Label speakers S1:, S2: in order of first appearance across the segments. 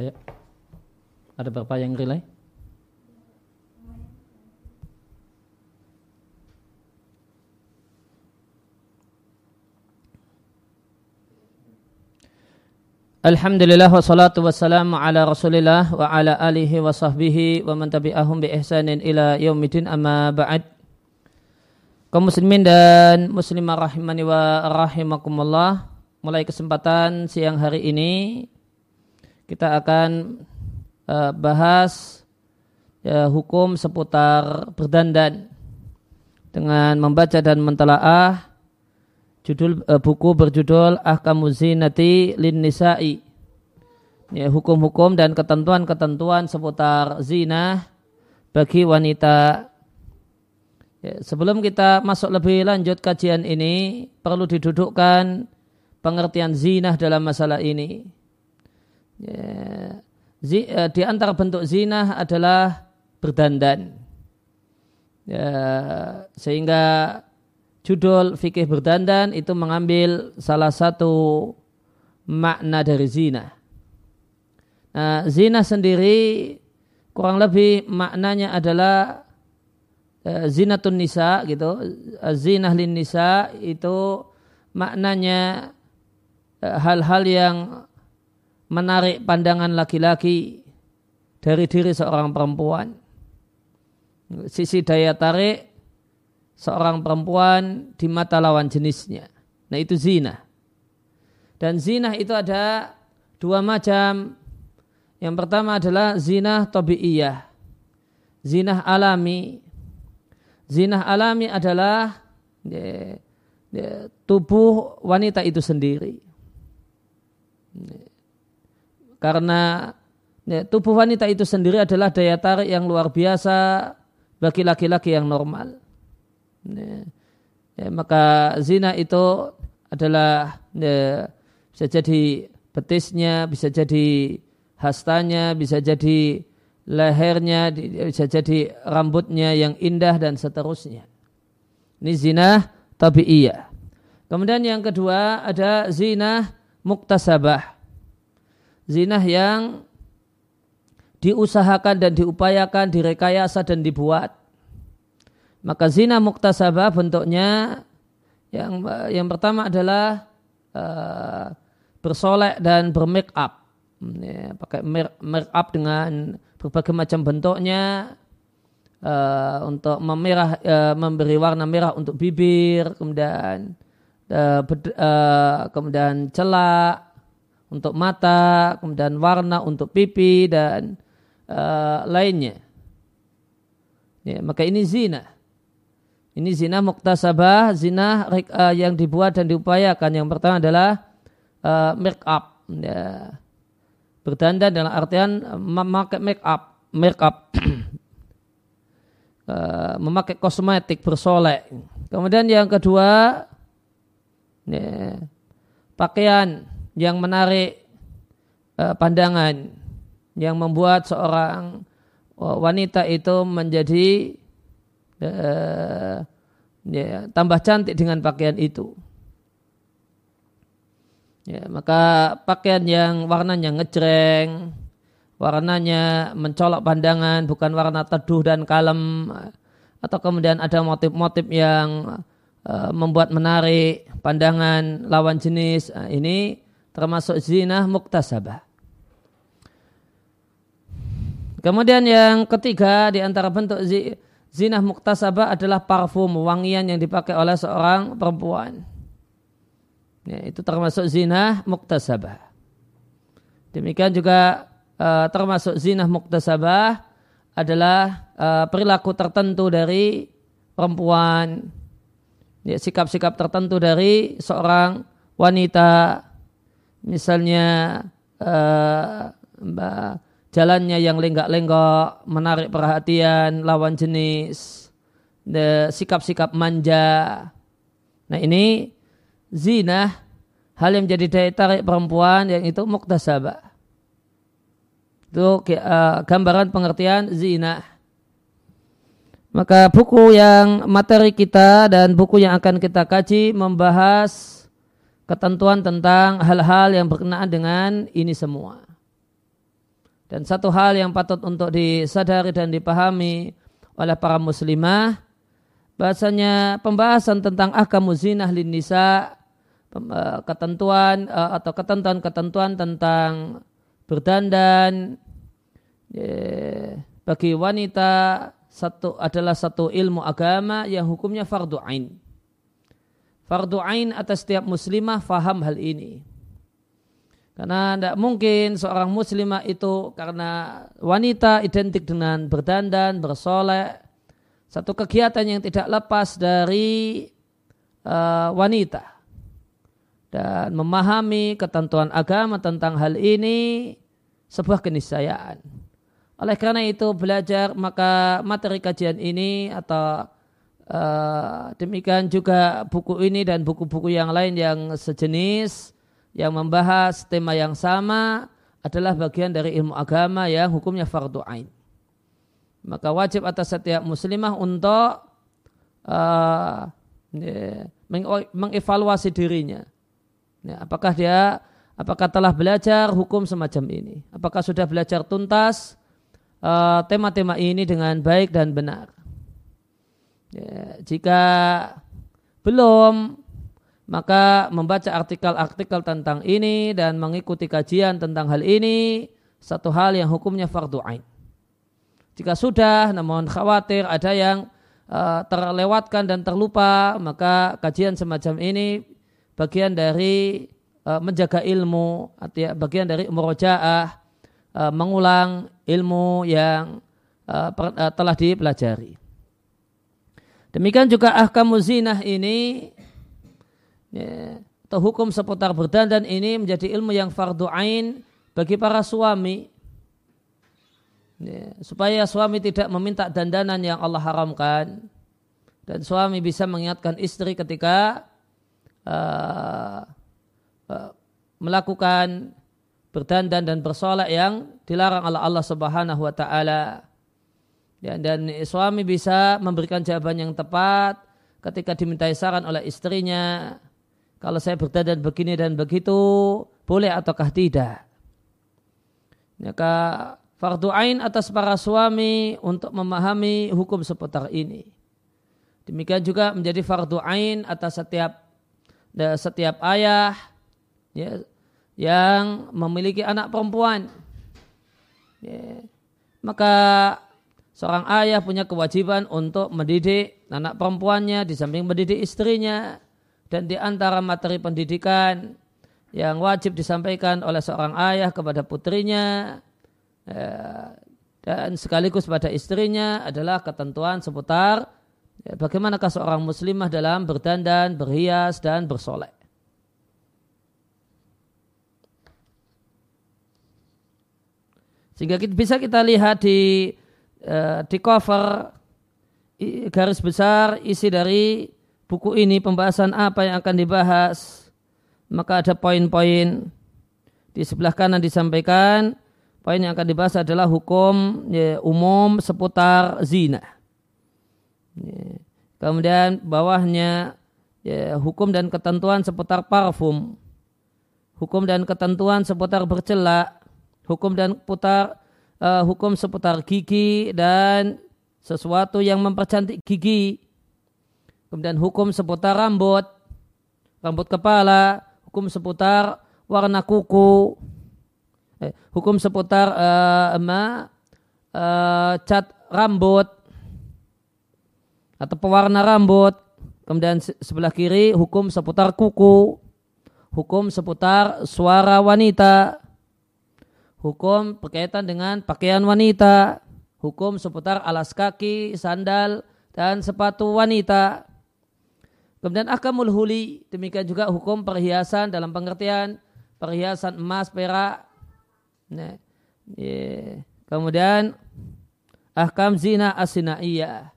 S1: Ayo. Ada berapa yang relay? Alhamdulillah wassalatu wassalamu ala rasulillah wa ala alihi wa sahbihi wa man tabi'ahum bi ihsanin ila yaumidin amma ba'd kaum muslimin dan muslimah rahimani wa rahimakumullah mulai kesempatan siang hari ini kita akan uh, bahas uh, hukum seputar berdandan dengan membaca dan mentelaah judul uh, buku berjudul Ahkamu Zinati Lin Nisa'i. Ya, hukum-hukum dan ketentuan-ketentuan seputar zina bagi wanita. Ya, sebelum kita masuk lebih lanjut kajian ini, perlu didudukkan pengertian zina dalam masalah ini. Ya, uh, di antara bentuk zina adalah berdandan. Ya, sehingga judul fikih berdandan itu mengambil salah satu makna dari zina. Nah, zina sendiri kurang lebih maknanya adalah uh, zinatun nisa gitu. Zinah lin nisa itu maknanya hal-hal yang menarik pandangan laki-laki dari diri seorang perempuan. Sisi daya tarik seorang perempuan di mata lawan jenisnya. Nah itu zina. Dan zina itu ada dua macam. Yang pertama adalah zina tabi'iyah. Zina alami. Zina alami adalah ya, ya, tubuh wanita itu sendiri. Karena ya, tubuh wanita itu sendiri adalah daya tarik yang luar biasa bagi laki-laki yang normal. Ya, ya, maka zina itu adalah ya, bisa jadi betisnya, bisa jadi hastanya, bisa jadi lehernya, bisa jadi rambutnya yang indah dan seterusnya. Ini zina tabi'iyah. Kemudian yang kedua ada zina muktasabah. Zina yang diusahakan dan diupayakan, direkayasa dan dibuat. Maka zina muktasabah bentuknya yang yang pertama adalah uh, bersolek dan bermake up. Ya, pakai make up dengan berbagai macam bentuknya uh, untuk memerah uh, memberi warna merah untuk bibir, kemudian uh, uh, kemudian celak untuk mata, kemudian warna untuk pipi dan uh, lainnya. Ya, maka ini zina. Ini zina muktasabah, zina uh, yang dibuat dan diupayakan. Yang pertama adalah uh, make up. Ya. Berdandan dalam artian memakai make up, make up. uh, memakai kosmetik bersolek. Kemudian yang kedua, ya, pakaian yang menarik uh, pandangan, yang membuat seorang wanita itu menjadi uh, ya, tambah cantik dengan pakaian itu. Ya, maka pakaian yang warnanya ngejreng, warnanya mencolok pandangan, bukan warna teduh dan kalem, atau kemudian ada motif-motif yang uh, membuat menarik pandangan lawan jenis, uh, ini termasuk zina muktasabah. Kemudian yang ketiga di antara bentuk zina muktasabah adalah parfum wangian yang dipakai oleh seorang perempuan. Ya, itu termasuk zina muktasabah. Demikian juga uh, termasuk zina muktasabah adalah uh, perilaku tertentu dari perempuan, ya, sikap-sikap tertentu dari seorang wanita, misalnya uh, jalannya yang lenggak-lenggok, menarik perhatian lawan jenis, sikap-sikap manja. Nah ini zina, hal yang menjadi daya tarik perempuan yang itu muktasabah. Itu uh, gambaran pengertian zina. Maka buku yang materi kita dan buku yang akan kita kaji membahas ketentuan tentang hal-hal yang berkenaan dengan ini semua. Dan satu hal yang patut untuk disadari dan dipahami oleh para muslimah bahasanya pembahasan tentang ahkamu zinah lin nisa eh, ketentuan eh, atau ketentuan-ketentuan tentang berdandan bagi wanita satu adalah satu ilmu agama yang hukumnya fardu ain. Fardu ain atas setiap muslimah faham hal ini. Karena tidak mungkin seorang muslimah itu karena wanita identik dengan berdandan, bersolek, satu kegiatan yang tidak lepas dari uh, wanita dan memahami ketentuan agama tentang hal ini sebuah keniscayaan. Oleh karena itu belajar maka materi kajian ini atau uh, demikian juga buku ini dan buku-buku yang lain yang sejenis yang membahas tema yang sama adalah bagian dari ilmu agama yang hukumnya fardu ain. Maka wajib atas setiap muslimah untuk uh, mengevaluasi dirinya. Ya, apakah dia apakah telah belajar hukum semacam ini? Apakah sudah belajar tuntas uh, tema-tema ini dengan baik dan benar? Ya, jika belum maka membaca artikel-artikel tentang ini dan mengikuti kajian tentang hal ini satu hal yang hukumnya fardu ain. Jika sudah namun khawatir ada yang uh, terlewatkan dan terlupa, maka kajian semacam ini bagian dari uh, menjaga ilmu, bagian dari murojaah, uh, mengulang ilmu yang uh, per, uh, telah dipelajari. Demikian juga ahkamu zinah ini ya, atau hukum seputar berdandan ini menjadi ilmu yang fardu ain bagi para suami ya, supaya suami tidak meminta dandanan yang Allah haramkan dan suami bisa mengingatkan istri ketika uh, uh, melakukan berdandan dan bersolek yang dilarang oleh Allah Subhanahu wa taala. Ya, dan suami bisa memberikan jawaban yang tepat ketika dimintai saran oleh istrinya kalau saya berdandan begini dan begitu, boleh ataukah tidak? Maka fardu ain atas para suami untuk memahami hukum seputar ini. Demikian juga menjadi fardu ain atas setiap setiap ayah ya, yang memiliki anak perempuan. Ya, maka seorang ayah punya kewajiban untuk mendidik anak perempuannya di samping mendidik istrinya dan di antara materi pendidikan yang wajib disampaikan oleh seorang ayah kepada putrinya ya, dan sekaligus pada istrinya adalah ketentuan seputar ya, bagaimanakah seorang muslimah dalam berdandan, berhias dan bersolek. Sehingga bisa kita lihat di uh, di cover garis besar isi dari buku ini pembahasan apa yang akan dibahas. Maka ada poin-poin di sebelah kanan disampaikan. Poin yang akan dibahas adalah hukum ya, umum seputar zina. Kemudian bawahnya ya, hukum dan ketentuan seputar parfum. Hukum dan ketentuan seputar bercela hukum dan putar uh, hukum seputar gigi dan sesuatu yang mempercantik gigi Kemudian hukum seputar rambut, rambut kepala, hukum seputar warna kuku, eh, hukum seputar uh, ema, uh, cat rambut atau pewarna rambut. Kemudian sebelah kiri hukum seputar kuku, hukum seputar suara wanita, hukum berkaitan dengan pakaian wanita, hukum seputar alas kaki, sandal, dan sepatu wanita. Kemudian akamul huli, demikian juga hukum perhiasan dalam pengertian perhiasan emas, perak. Nah, yeah. Kemudian ahkam zina asinaiyah.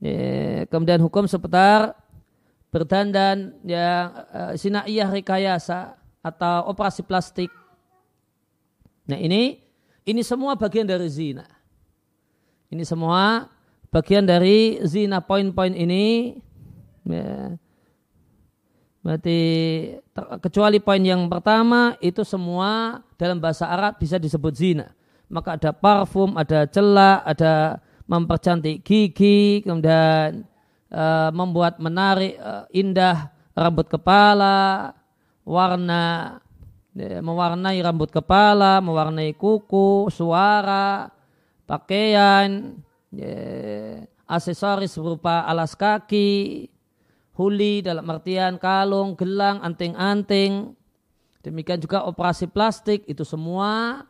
S1: Yeah. Kemudian hukum seputar berdandan yang uh, sinaiyah rekayasa atau operasi plastik. Nah ini ini semua bagian dari zina. Ini semua bagian dari zina poin-poin ini Ya. Berarti kecuali poin yang pertama itu semua dalam bahasa Arab bisa disebut zina. maka ada parfum, ada celak, ada mempercantik gigi, kemudian uh, membuat menarik, uh, indah rambut kepala, warna, mewarnai rambut kepala, mewarnai kuku, suara, pakaian, aksesoris berupa alas kaki, huli dalam artian kalung, gelang, anting-anting, demikian juga operasi plastik itu semua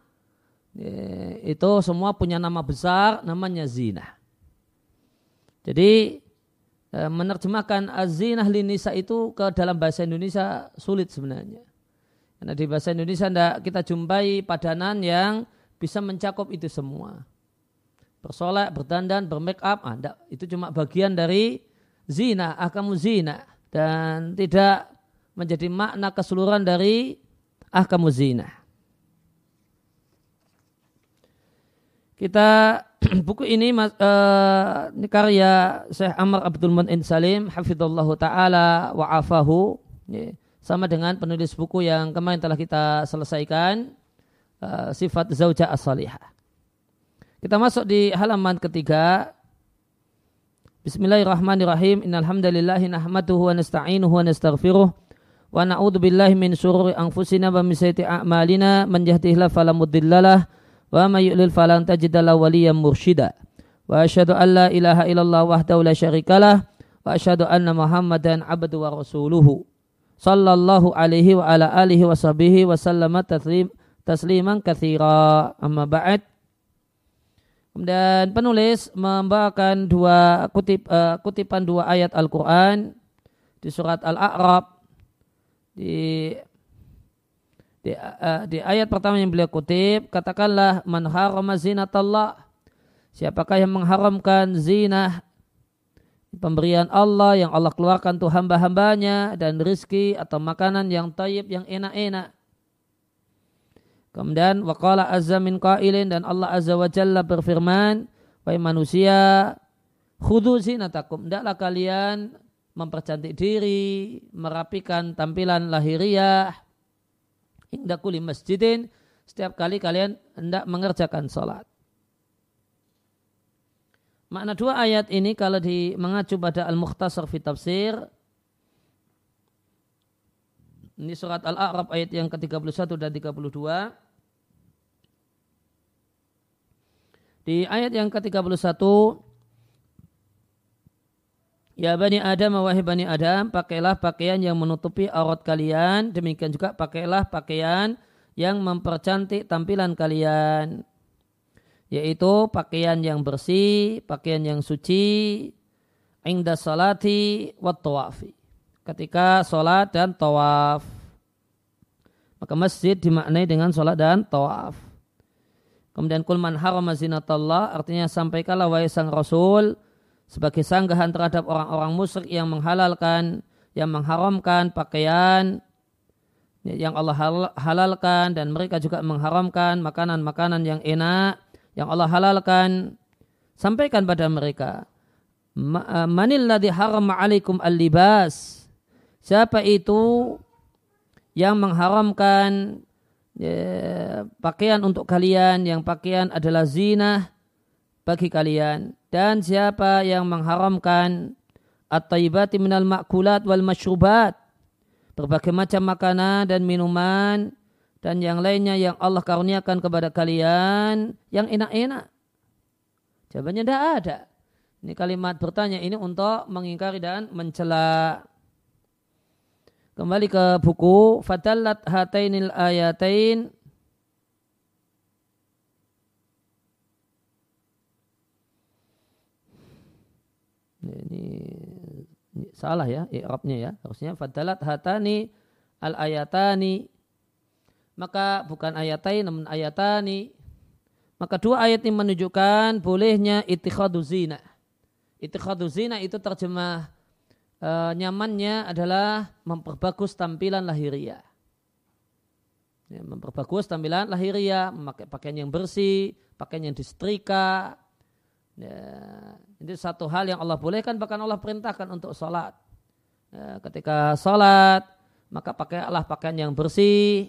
S1: itu semua punya nama besar namanya zina. Jadi e, menerjemahkan azinah linisa itu ke dalam bahasa Indonesia sulit sebenarnya. Karena di bahasa Indonesia tidak kita jumpai padanan yang bisa mencakup itu semua. Bersolek, berdandan, bermake up, ah, itu cuma bagian dari zina, ahkamu zina. Dan tidak menjadi makna keseluruhan dari ahkamu zina. Kita buku ini uh, ini karya Syekh Amr Abdul Mu'in Salim hafizallahu taala wa afahu ya, sama dengan penulis buku yang kemarin telah kita selesaikan uh, sifat zauja as-salihah. Kita masuk di halaman ketiga Bismillahirrahmanirrahim. Innal hamdalillah nahmaduhu wa nasta'inuhu wa nastaghfiruh wa na'udzu billahi min syururi anfusina wa min sayyiati a'malina man yahdihillahu fala mudhillalah wa may yudlil falan tajidala waliyan mursyida wa asyhadu an la ilaha illallah wahdahu la syarikalah wa asyhadu anna muhammadan abdu wa rasuluhu sallallahu alaihi wa ala alihi wa sahbihi wa sallama taslim, tasliman katsira. Amma ba'd. Kemudian penulis membawakan dua kutip uh, kutipan dua ayat Al-Qur'an di surat Al-A'raf. Di di, uh, di ayat pertama yang beliau kutip, katakanlah man harama zinatallah. Siapakah yang mengharamkan zina pemberian Allah yang Allah keluarkan tuh hamba-hambanya dan rizki atau makanan yang tayyib yang enak-enak. Kemudian waqala azza min qailin dan Allah azza wa jalla berfirman, wahai manusia, khudu zinatakum. Hendaklah kalian mempercantik diri, merapikan tampilan lahiriah, Hingga kuli masjidin setiap kali kalian hendak mengerjakan sholat. Makna dua ayat ini kalau di mengacu pada Al-Mukhtasar fi tafsir ini surat Al-A'raf ayat yang ke-31 dan 32 Di ayat yang ke-31 Ya Bani Adam, wahai Bani Adam, pakailah pakaian yang menutupi aurat kalian. Demikian juga pakailah pakaian yang mempercantik tampilan kalian. Yaitu pakaian yang bersih, pakaian yang suci, inda salati wa tawafi. Ketika sholat dan tawaf. Maka masjid dimaknai dengan sholat dan tawaf. Kemudian kulman haram zinatallah artinya sampaikanlah wahai sang Rasul sebagai sanggahan terhadap orang-orang musyrik yang menghalalkan, yang mengharamkan pakaian yang Allah halalkan dan mereka juga mengharamkan makanan-makanan yang enak yang Allah halalkan sampaikan pada mereka eh, manilladzi harama alaikum al-libas? Siapa itu yang mengharamkan ya, pakaian untuk kalian? Yang pakaian adalah zina bagi kalian. Dan siapa yang mengharamkan at-tayyibati minal ma'kulat wal masyrubat? Berbagai macam makanan dan minuman dan yang lainnya yang Allah karuniakan kepada kalian yang enak-enak. Jawabannya tidak ada. Ini kalimat bertanya ini untuk mengingkari dan mencela. Kembali ke buku fadallat hatainil ayatain. Ini, salah ya i'rabnya ya. Harusnya fadalat hatani al ayatani maka bukan ayatain namun ayatani. Maka dua ayat ini menunjukkan bolehnya itikhadu zina. Itikhadu zina itu terjemah e, nyamannya adalah memperbagus tampilan lahiriah. Ya, memperbagus tampilan lahiriah memakai pakaian yang bersih pakaian yang disetrika. Ya, ini satu hal yang Allah bolehkan bahkan Allah perintahkan untuk sholat. Ya, ketika sholat maka pakailah pakaian yang bersih,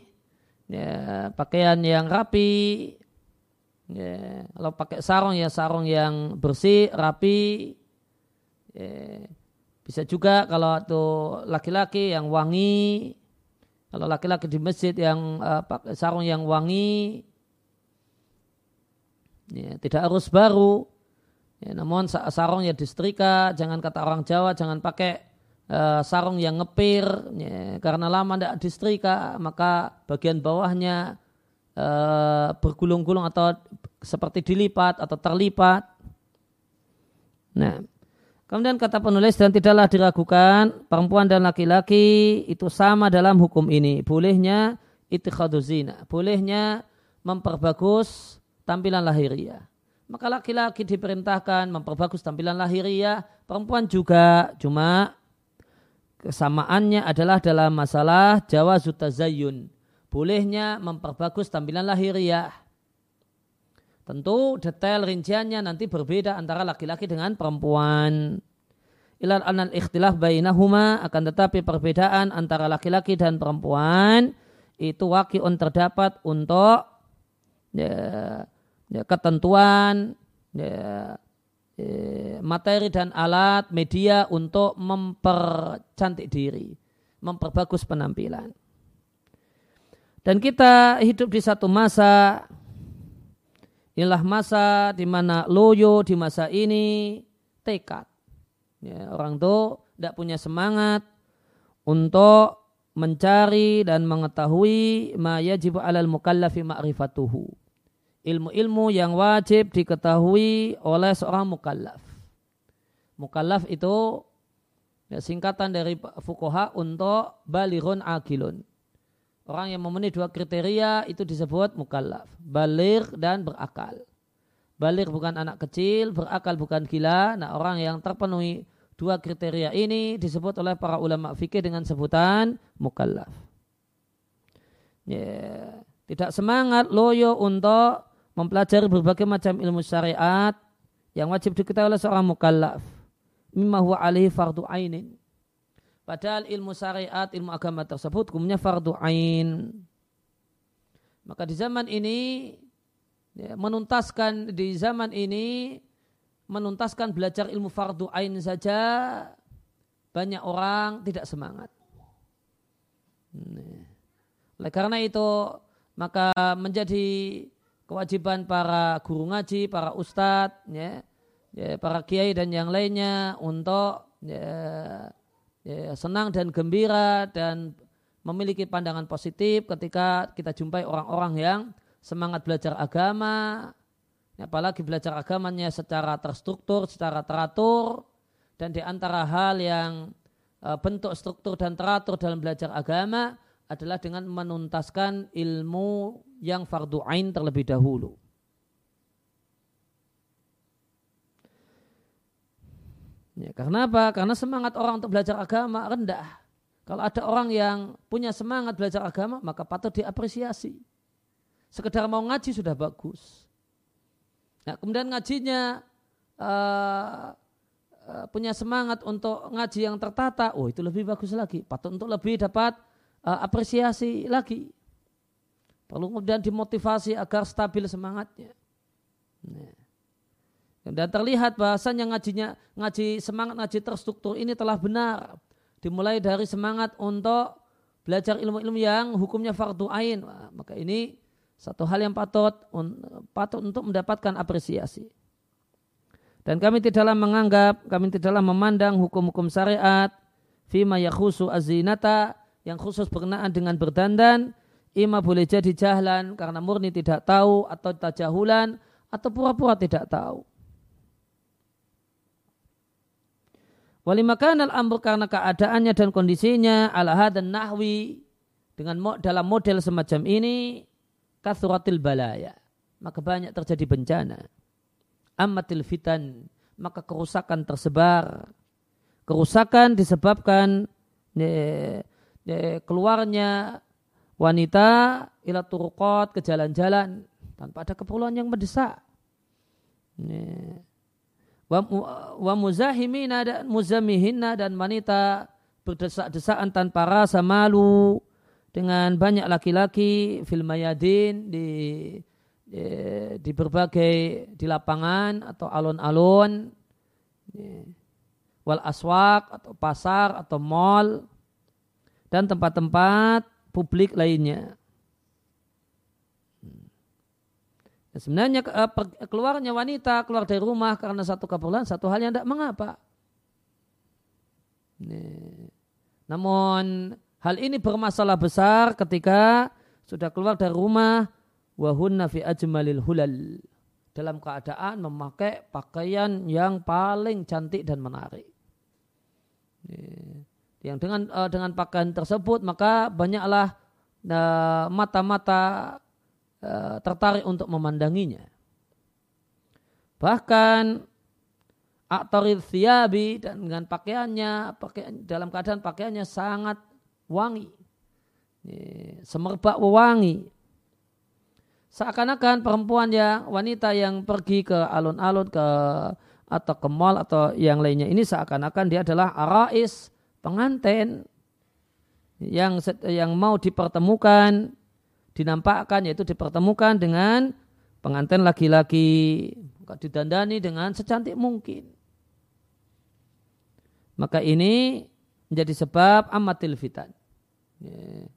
S1: ya, pakaian yang rapi, Ya, kalau pakai sarung ya sarung yang bersih, rapi. Ya, bisa juga kalau itu laki-laki yang wangi. Kalau laki-laki di masjid yang uh, pakai sarung yang wangi, ya, tidak harus baru. Ya, namun sarung ya disetrika, jangan kata orang Jawa, jangan pakai uh, sarung yang ngepir, ya, karena lama tidak disetrika, maka bagian bawahnya uh, bergulung-gulung atau seperti dilipat atau terlipat. Nah, kemudian kata penulis dan tidaklah diragukan perempuan dan laki-laki itu sama dalam hukum ini. Bolehnya itikhadu zina, bolehnya memperbagus tampilan lahiriah. Maka laki-laki diperintahkan memperbagus tampilan lahiriah, perempuan juga cuma kesamaannya adalah dalam masalah jawazut tazayyun. Bolehnya memperbagus tampilan lahiriah Tentu detail rinciannya nanti berbeda antara laki-laki dengan perempuan. Ilal anal ikhtilaf bainahuma akan tetapi perbedaan antara laki-laki dan perempuan itu wakiun terdapat untuk ya, ya, ketentuan ya, materi dan alat media untuk mempercantik diri, memperbagus penampilan. Dan kita hidup di satu masa Inilah masa di mana loyo di masa ini tekad. Ya, orang itu tidak punya semangat untuk mencari dan mengetahui ma yajib alal mukallafi ma'rifatuhu. Ilmu-ilmu yang wajib diketahui oleh seorang mukallaf. Mukallaf itu ya, singkatan dari fukoha untuk balirun akilun. Orang yang memenuhi dua kriteria itu disebut mukallaf. Balir dan berakal. Balir bukan anak kecil, berakal bukan gila. Nah orang yang terpenuhi dua kriteria ini disebut oleh para ulama fikih dengan sebutan mukallaf. Ya, tidak semangat loyo untuk mempelajari berbagai macam ilmu syariat yang wajib diketahui oleh seorang mukallaf. Mimma huwa alaihi fardu ainin Padahal ilmu syariat, ilmu agama tersebut hukumnya fardu ain. Maka di zaman ini ya, menuntaskan di zaman ini menuntaskan belajar ilmu fardu ain saja banyak orang tidak semangat. Oleh karena itu maka menjadi kewajiban para guru ngaji, para ustadz, ya, ya, para kiai dan yang lainnya untuk ya, ya, senang dan gembira dan memiliki pandangan positif ketika kita jumpai orang-orang yang semangat belajar agama, ya, apalagi belajar agamanya secara terstruktur, secara teratur, dan di antara hal yang uh, bentuk struktur dan teratur dalam belajar agama adalah dengan menuntaskan ilmu yang fardu ain terlebih dahulu. Ya, karena apa? Karena semangat orang untuk belajar agama rendah. Kalau ada orang yang punya semangat belajar agama, maka patut diapresiasi. Sekedar mau ngaji sudah bagus. Nah, kemudian ngajinya uh, punya semangat untuk ngaji yang tertata, oh itu lebih bagus lagi. Patut untuk lebih dapat uh, apresiasi lagi. Perlu kemudian dimotivasi agar stabil semangatnya. Nah. Dan terlihat bahasanya ngajinya ngaji semangat ngaji terstruktur ini telah benar. Dimulai dari semangat untuk belajar ilmu-ilmu yang hukumnya fardu ain. Maka ini satu hal yang patut patut untuk mendapatkan apresiasi. Dan kami tidaklah menganggap, kami tidaklah memandang hukum-hukum syariat fima yakhusu azinata yang khusus berkenaan dengan berdandan ima boleh jadi jahlan karena murni tidak tahu atau tajahulan atau pura-pura tidak tahu. Walimakan al-amr karena keadaannya dan kondisinya ala dan nahwi dengan dalam model semacam ini kasuratil balaya. Maka banyak terjadi bencana. Amatil fitan maka kerusakan tersebar. Kerusakan disebabkan ne, keluarnya wanita ila turukot ke jalan-jalan tanpa ada keperluan yang mendesak. Ne, wa, muzahimina dan muzamihina dan wanita berdesak-desakan tanpa rasa malu dengan banyak laki-laki fil mayadin di ya, di berbagai di lapangan atau alun-alun ya, wal aswak atau pasar atau mall dan tempat-tempat publik lainnya. Ya, sebenarnya eh, keluarnya wanita keluar dari rumah karena satu keperluan satu hal yang tidak mengapa. Namun hal ini bermasalah besar ketika sudah keluar dari rumah wahunna fi ajmalil hulal dalam keadaan memakai pakaian yang paling cantik dan menarik. Yang dengan uh, dengan pakaian tersebut maka banyaklah uh, mata-mata uh, tertarik untuk memandanginya. Bahkan aktoril thiyabi dan dengan pakaiannya pakaian, dalam keadaan pakaiannya sangat wangi. Semerbak wangi seakan-akan perempuan yang wanita yang pergi ke alun-alun ke atau ke mall atau yang lainnya ini seakan-akan dia adalah arais pengantin yang yang mau dipertemukan dinampakkan yaitu dipertemukan dengan pengantin laki-laki didandani dengan secantik mungkin maka ini menjadi sebab amatil fitan ya.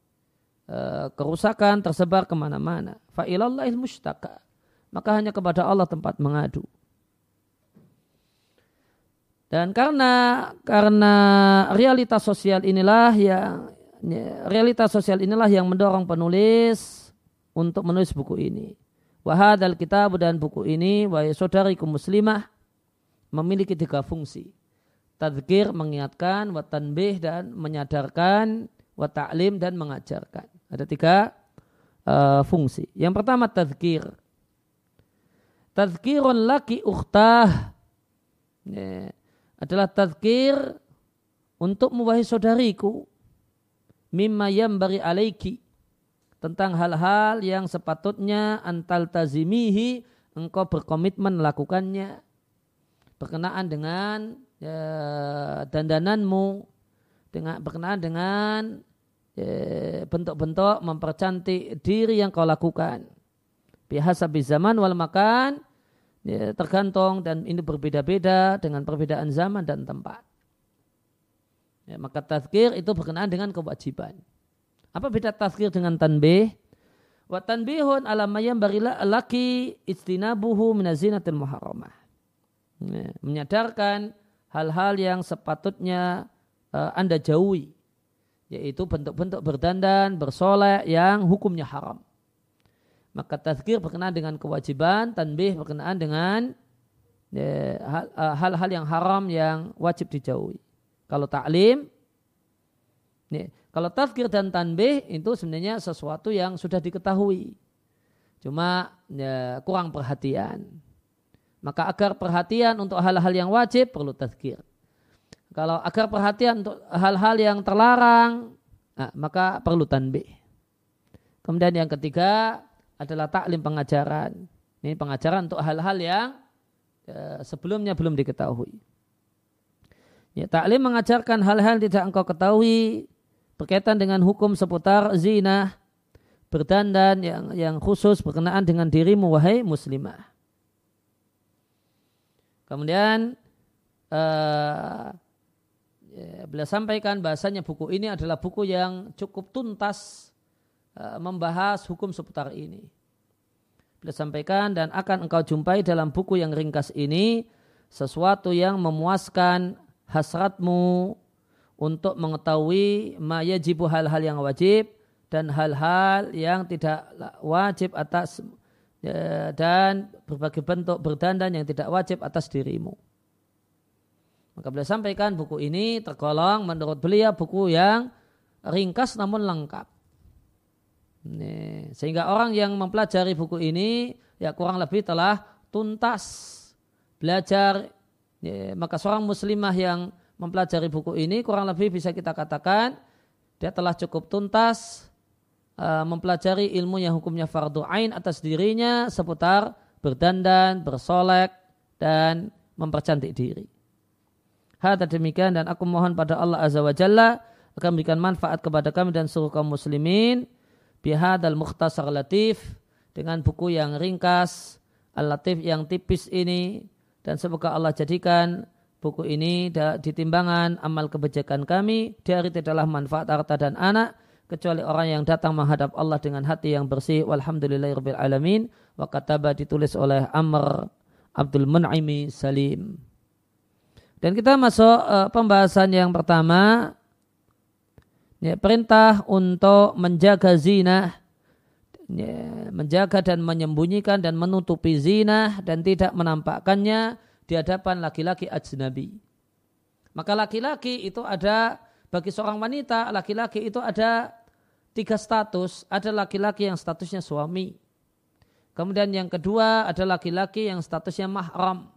S1: Eh, kerusakan tersebar ke mana-mana. Fa'ilallahil mustaka. Maka hanya kepada Allah tempat mengadu. Dan karena karena realitas sosial inilah yang realitas sosial inilah yang mendorong penulis untuk menulis buku ini. Wahadal kitab dan buku ini wa saudariku muslimah memiliki tiga fungsi. Tadkir mengingatkan, wa tanbih dan menyadarkan, wa ta'lim dan mengajarkan. Ada tiga uh, fungsi. Yang pertama tazkir. Tazkirun laki ukhtah. Ya, adalah tazkir untuk mubahi saudariku. Mimma bari alaiki. Tentang hal-hal yang sepatutnya antal tazimihi engkau berkomitmen melakukannya berkenaan dengan ya, dandananmu dengan berkenaan dengan Ya, bentuk-bentuk mempercantik diri yang kau lakukan. Bihasabi zaman wal makan ya, tergantung dan ini berbeda-beda dengan perbedaan zaman dan tempat. Ya, maka tazkir itu berkenaan dengan kewajiban. Apa beda tazkir dengan tanbih? Wa tanbihun ala mayam barila laki istinabuhu minazinatil muharramah. Ya, menyadarkan hal-hal yang sepatutnya uh, Anda jauhi yaitu bentuk-bentuk berdandan, bersolek yang hukumnya haram. Maka tazkir berkenaan dengan kewajiban, tanbih berkenaan dengan ya, eh, hal-hal yang haram yang wajib dijauhi. Kalau taklim, ya, kalau tazkir dan tanbih itu sebenarnya sesuatu yang sudah diketahui. Cuma ya, kurang perhatian. Maka agar perhatian untuk hal-hal yang wajib perlu tazkir. Kalau agar perhatian untuk hal-hal yang terlarang, nah, maka perlu tanbih. Kemudian yang ketiga adalah taklim pengajaran. Ini pengajaran untuk hal-hal yang ya, sebelumnya belum diketahui. Ya, taklim mengajarkan hal-hal tidak engkau ketahui berkaitan dengan hukum seputar zina, berdandan yang yang khusus berkenaan dengan dirimu wahai muslimah. Kemudian uh, ya, beliau sampaikan bahasanya buku ini adalah buku yang cukup tuntas membahas hukum seputar ini. Beliau sampaikan dan akan engkau jumpai dalam buku yang ringkas ini sesuatu yang memuaskan hasratmu untuk mengetahui maya jibu hal-hal yang wajib dan hal-hal yang tidak wajib atas ya, dan berbagai bentuk berdandan yang tidak wajib atas dirimu. Maka beliau sampaikan buku ini tergolong menurut beliau buku yang ringkas namun lengkap. Sehingga orang yang mempelajari buku ini ya kurang lebih telah tuntas belajar. Ya, maka seorang muslimah yang mempelajari buku ini kurang lebih bisa kita katakan dia telah cukup tuntas uh, mempelajari ilmu yang hukumnya fardu ain atas dirinya seputar berdandan, bersolek, dan mempercantik diri. Hata demikian dan aku mohon pada Allah Azza wa Jalla akan memberikan manfaat kepada kami dan seluruh kaum muslimin bihadal mukhtasar latif dengan buku yang ringkas, al-latif yang tipis ini dan semoga Allah jadikan buku ini di timbangan amal kebijakan kami. Dari tidaklah manfaat harta dan anak kecuali orang yang datang menghadap Allah dengan hati yang bersih. Walhamdulillahirabbil alamin. Wa kataba ditulis oleh Amr Abdul Mun'imi Salim. Dan kita masuk uh, pembahasan yang pertama ya, perintah untuk menjaga zina ya, menjaga dan menyembunyikan dan menutupi zina dan tidak menampakkannya di hadapan laki-laki ajnabi. Maka laki-laki itu ada bagi seorang wanita, laki-laki itu ada tiga status. Ada laki-laki yang statusnya suami. Kemudian yang kedua ada laki-laki yang statusnya mahram.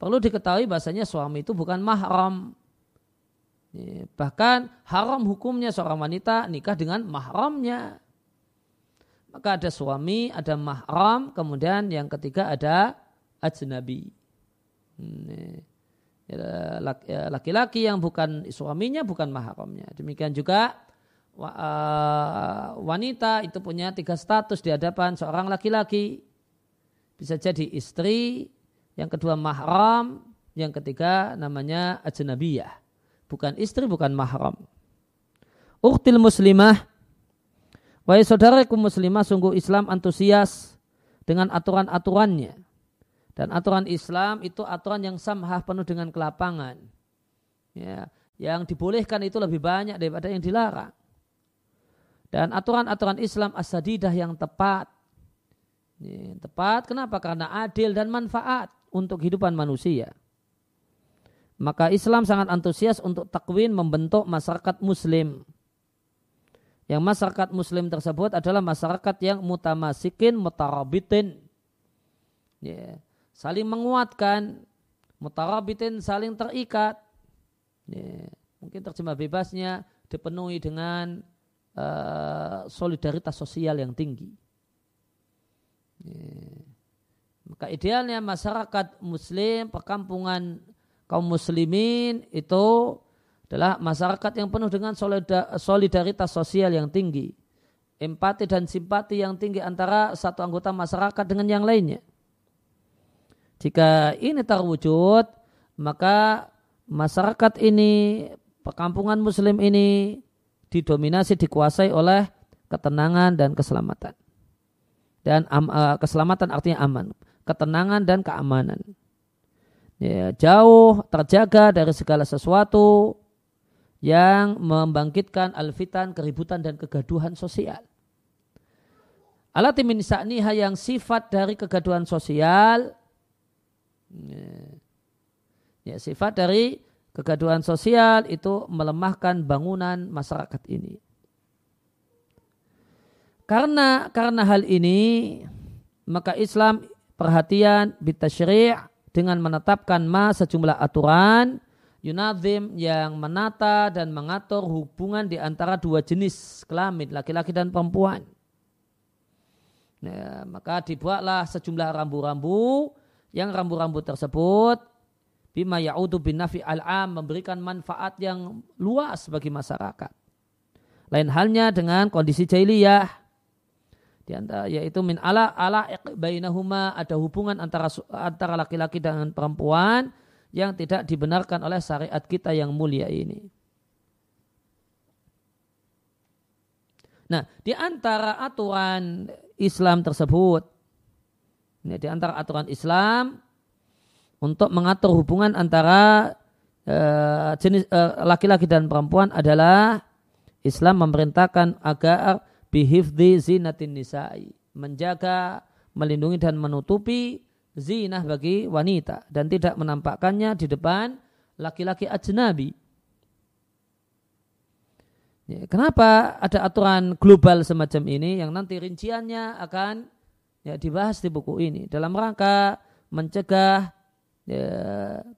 S1: Perlu diketahui bahasanya suami itu bukan mahram. Bahkan haram hukumnya seorang wanita nikah dengan mahramnya. Maka ada suami, ada mahram, kemudian yang ketiga ada ajnabi. Ya, ya, laki-laki yang bukan suaminya, bukan mahramnya. Demikian juga eh, wanita itu punya tiga status di hadapan seorang laki-laki. Bisa jadi istri, yang kedua mahram, yang ketiga namanya ajnabiyah. Bukan istri, bukan mahram. Uktil muslimah Wahai saudaraku muslimah, sungguh Islam antusias dengan aturan-aturannya. Dan aturan Islam itu aturan yang samhah penuh dengan kelapangan. Ya, yang dibolehkan itu lebih banyak daripada yang dilarang. Dan aturan-aturan Islam asadidah yang tepat. Ya, tepat kenapa? Karena adil dan manfaat untuk kehidupan manusia. Maka Islam sangat antusias untuk takwin membentuk masyarakat muslim yang masyarakat muslim tersebut adalah masyarakat yang mutamasikin, mutarabitin. Ya. Saling menguatkan, mutarabitin saling terikat. Ya. Mungkin terjemah bebasnya dipenuhi dengan uh, solidaritas sosial yang tinggi. Ya. Maka idealnya masyarakat muslim, perkampungan kaum muslimin itu adalah masyarakat yang penuh dengan solidaritas sosial yang tinggi. Empati dan simpati yang tinggi antara satu anggota masyarakat dengan yang lainnya. Jika ini terwujud, maka masyarakat ini, perkampungan muslim ini didominasi, dikuasai oleh ketenangan dan keselamatan. Dan uh, keselamatan artinya aman. Ketenangan dan keamanan. Ya, jauh terjaga dari segala sesuatu yang membangkitkan alfitan, keributan dan kegaduhan sosial. Alatimin sa'niha yang sifat dari kegaduhan sosial ya, sifat dari kegaduhan sosial itu melemahkan bangunan masyarakat ini. Karena karena hal ini maka Islam perhatian bitasyri' dengan menetapkan ma sejumlah aturan Yunazim yang menata dan mengatur hubungan di antara dua jenis kelamin, laki-laki dan perempuan. Ya, maka dibuatlah sejumlah rambu-rambu yang rambu-rambu tersebut bima ya'udu bin nafi al-am memberikan manfaat yang luas bagi masyarakat. Lain halnya dengan kondisi jahiliyah di antara yaitu min ala ala bainahuma ada hubungan antara antara laki-laki dan perempuan yang tidak dibenarkan oleh syariat kita yang mulia ini. Nah, di antara aturan Islam tersebut, ini di antara aturan Islam untuk mengatur hubungan antara uh, jenis uh, laki-laki dan perempuan adalah Islam memerintahkan agar bihifdi zinatin nisa'i, menjaga, melindungi dan menutupi zinah bagi wanita dan tidak menampakkannya di depan laki-laki ajnabi. Ya, kenapa ada aturan global semacam ini yang nanti rinciannya akan ya, dibahas di buku ini dalam rangka mencegah ya,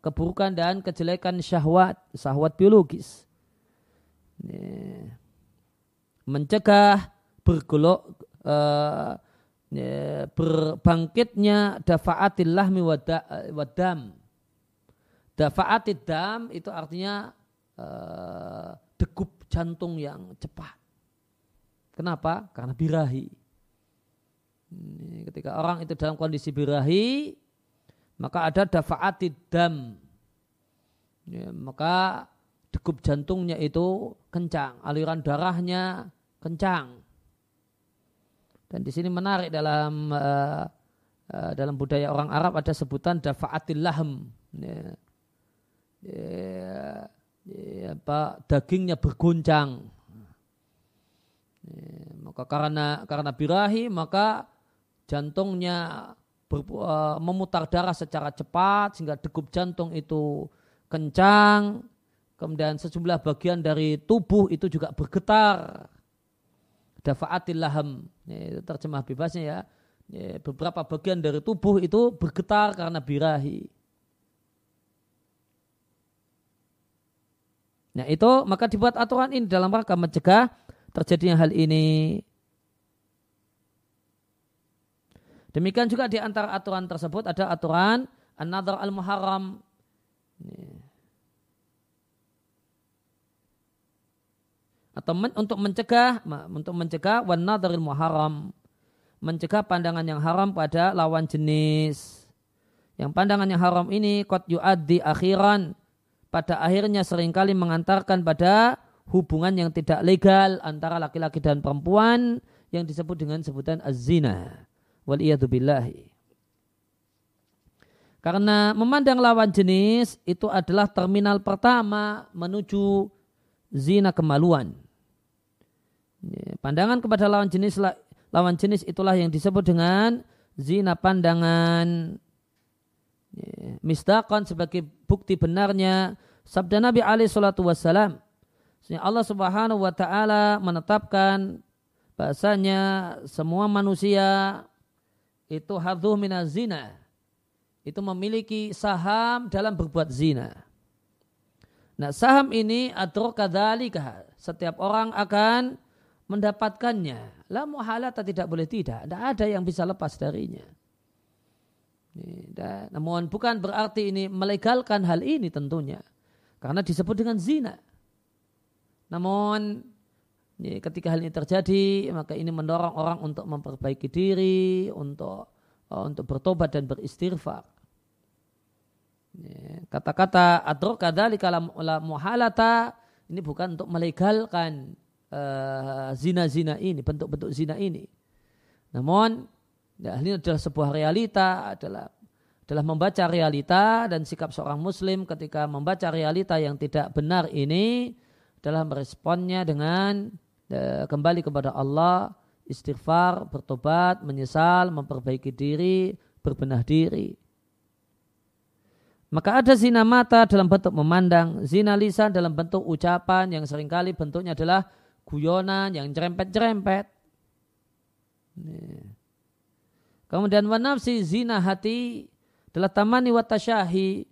S1: keburukan dan kejelekan syahwat, syahwat biologis. Ya, mencegah bergolok uh, ya, berbangkitnya dafaatil lahmi wadam. Dafaatid dam itu artinya uh, degup jantung yang cepat. Kenapa? Karena birahi. ketika orang itu dalam kondisi birahi, maka ada dafaatid dam. Ya, maka degup jantungnya itu kencang, aliran darahnya kencang. Dan di sini menarik dalam uh, uh, dalam budaya orang Arab ada sebutan dafaatil lahm. Ya. Ya, ya, apa, dagingnya berguncang. Ya, maka karena karena birahi maka jantungnya ber, uh, memutar darah secara cepat sehingga degup jantung itu kencang. Kemudian sejumlah bagian dari tubuh itu juga bergetar. Dafa'atil laham. Ya, terjemah bebasnya ya. ya. Beberapa bagian dari tubuh itu bergetar karena birahi. Nah itu maka dibuat aturan ini dalam rangka mencegah terjadinya hal ini. Demikian juga di antara aturan tersebut ada aturan an-nadhar al-muharram. Atau men, untuk mencegah untuk mencegah wan nadharil muharram. Mencegah pandangan yang haram pada lawan jenis. Yang pandangan yang haram ini qad yu'addi akhiran pada akhirnya sering kali mengantarkan pada hubungan yang tidak legal antara laki-laki dan perempuan yang disebut dengan sebutan az-zina. billahi. Karena memandang lawan jenis itu adalah terminal pertama menuju zina kemaluan. Pandangan kepada lawan jenis lawan jenis itulah yang disebut dengan zina pandangan misdakan sebagai bukti benarnya sabda Nabi alaihi wassalam. Allah subhanahu wa ta'ala menetapkan bahasanya semua manusia itu hadhuh minaz zina. Itu memiliki saham dalam berbuat zina. Nah saham ini adrokadhalika. Setiap orang akan mendapatkannya. La muhalata tidak boleh tidak. Tidak ada yang bisa lepas darinya. Namun bukan berarti ini melegalkan hal ini tentunya. Karena disebut dengan zina. Namun ketika hal ini terjadi, maka ini mendorong orang untuk memperbaiki diri, untuk uh, untuk bertobat dan beristighfar. Kata-kata adrok kadali kalau muhalata ini bukan untuk melegalkan uh, zina-zina ini, bentuk-bentuk zina ini. Namun Ya, ini adalah sebuah realita, adalah adalah membaca realita dan sikap seorang muslim ketika membaca realita yang tidak benar ini adalah meresponnya dengan e, kembali kepada Allah, istighfar, bertobat, menyesal, memperbaiki diri, berbenah diri. Maka ada zina mata dalam bentuk memandang, zina lisan dalam bentuk ucapan yang sering kali bentuknya adalah guyonan yang jerempet-jerempet. Kemudian wanafsi zina hati adalah tamani watasyahi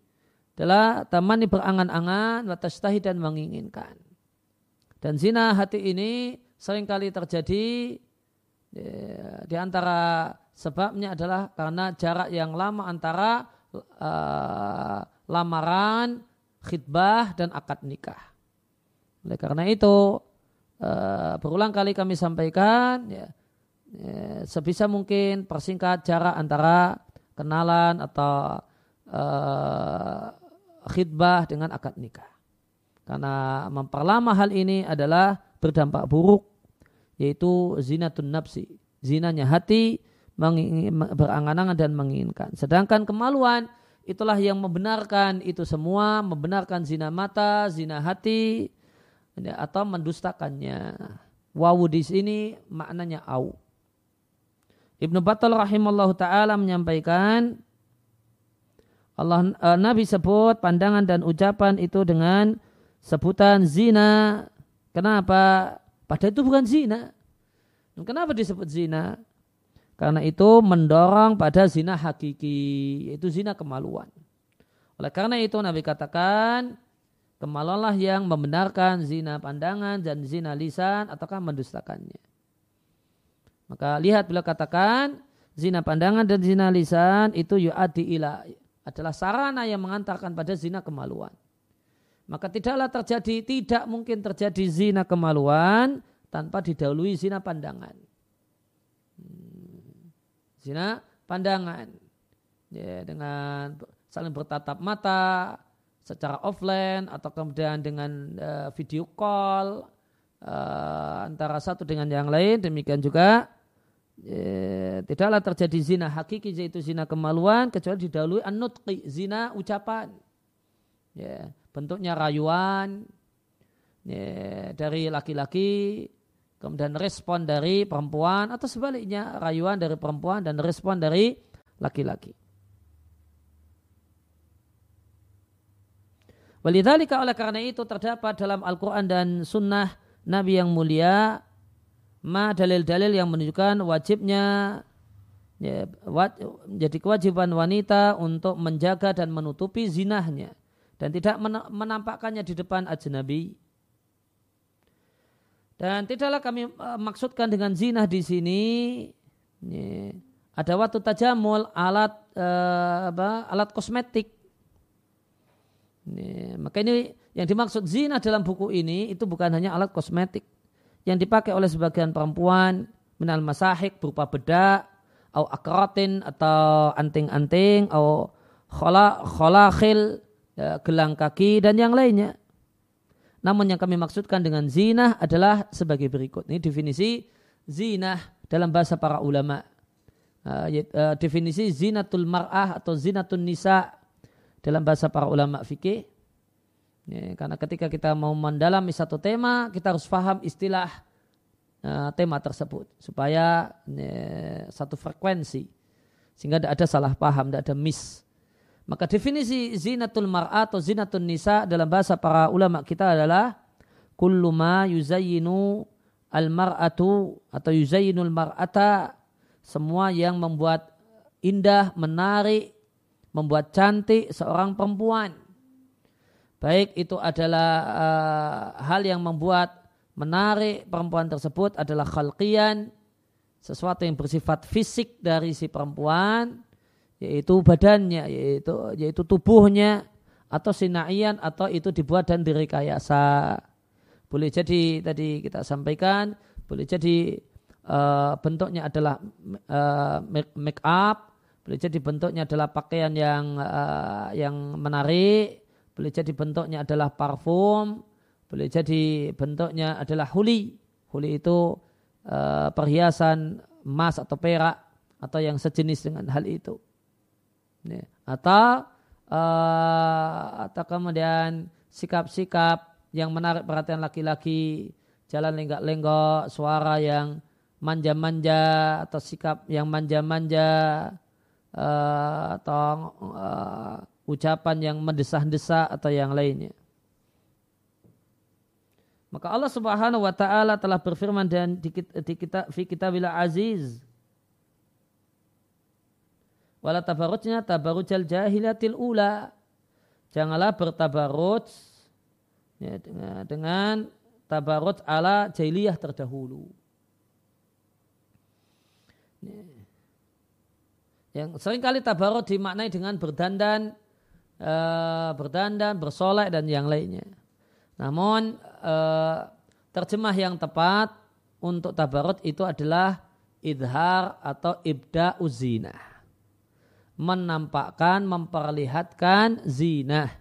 S1: adalah tamani berangan-angan watastahi dan menginginkan. Dan zina hati ini sering kali terjadi ya, di antara sebabnya adalah karena jarak yang lama antara uh, lamaran, khidbah dan akad nikah. Oleh karena itu uh, berulang kali kami sampaikan ya, ya, sebisa mungkin persingkat jarak antara kenalan atau uh, khidbah dengan akad nikah. Karena memperlama hal ini adalah berdampak buruk yaitu zinatun nafsi. Zinanya hati berangan-angan dan menginginkan. Sedangkan kemaluan itulah yang membenarkan itu semua, membenarkan zina mata, zina hati, atau mendustakannya. Wawu di sini maknanya au. Ibnu Battal rahimallahu taala menyampaikan Allah uh, Nabi sebut pandangan dan ucapan itu dengan sebutan zina. Kenapa? Padahal itu bukan zina. Kenapa disebut zina? Karena itu mendorong pada zina hakiki, yaitu zina kemaluan. Oleh karena itu Nabi katakan, kemaluanlah yang membenarkan zina pandangan dan zina lisan ataukah mendustakannya. Maka lihat bila katakan zina pandangan dan zina lisan itu yu'adi ila adalah sarana yang mengantarkan pada zina kemaluan. Maka tidaklah terjadi, tidak mungkin terjadi zina kemaluan tanpa didahului zina pandangan. Zina pandangan. Ya, dengan saling bertatap mata secara offline atau kemudian dengan uh, video call uh, antara satu dengan yang lain. Demikian juga ya, tidaklah terjadi zina hakiki yaitu zina kemaluan kecuali didahului an zina ucapan. Ya, bentuknya rayuan ya, dari laki-laki kemudian respon dari perempuan atau sebaliknya rayuan dari perempuan dan respon dari laki-laki. Walidhalika oleh karena itu terdapat dalam Al-Quran dan Sunnah Nabi yang mulia ma dalil-dalil yang menunjukkan wajibnya ya, jadi kewajiban wanita untuk menjaga dan menutupi zinahnya dan tidak menampakkannya di depan ajnabi dan tidaklah kami uh, maksudkan dengan zina di sini ini, ada waktu tajamul alat uh, apa, alat kosmetik. Ini, maka ini yang dimaksud zina dalam buku ini itu bukan hanya alat kosmetik yang dipakai oleh sebagian perempuan minal masahik berupa bedak atau akrotin atau anting-anting atau khola kholakhil ya, gelang kaki dan yang lainnya. Namun yang kami maksudkan dengan zina adalah sebagai berikut. Ini definisi zina dalam bahasa para ulama. Uh, uh, definisi zinatul mar'ah atau zinatul nisa dalam bahasa para ulama fikih. Ya, karena ketika kita mau mendalami satu tema, kita harus paham istilah uh, tema tersebut supaya ya, satu frekuensi sehingga tidak ada salah paham, tidak ada miss. Maka definisi zinatul mar'at atau zinatul nisa dalam bahasa para ulama kita adalah kullu ma yuzayyinu al mar'atu atau yuzayyinul mar'ata semua yang membuat indah, menarik, membuat cantik seorang perempuan. Baik itu adalah uh, hal yang membuat menarik perempuan tersebut adalah khalqian, sesuatu yang bersifat fisik dari si perempuan, yaitu badannya yaitu yaitu tubuhnya atau sinaian atau itu dibuat dan direkayasa. Boleh jadi tadi kita sampaikan boleh jadi uh, bentuknya adalah uh, make up boleh jadi bentuknya adalah pakaian yang uh, yang menarik boleh jadi bentuknya adalah parfum boleh jadi bentuknya adalah huli. Huli itu uh, perhiasan emas atau perak atau yang sejenis dengan hal itu Atau uh, atau kemudian sikap-sikap yang menarik perhatian laki-laki, jalan lenggak-lenggok, suara yang manja-manja atau sikap yang manja-manja uh, atau uh, ucapan yang mendesah-desah atau yang lainnya. Maka Allah Subhanahu wa taala telah berfirman dan di kita fi kitabil aziz Wala tabarujnya tabarujal jahilatil ula. Janganlah bertabaruj ya, dengan, dengan tabaruj ala jahiliyah terdahulu. Ya. Yang sering kali tabarut dimaknai dengan berdandan, uh, berdandan, bersolek dan yang lainnya. Namun uh, terjemah yang tepat untuk tabarut itu adalah idhar atau ibda uzina menampakkan, memperlihatkan zina.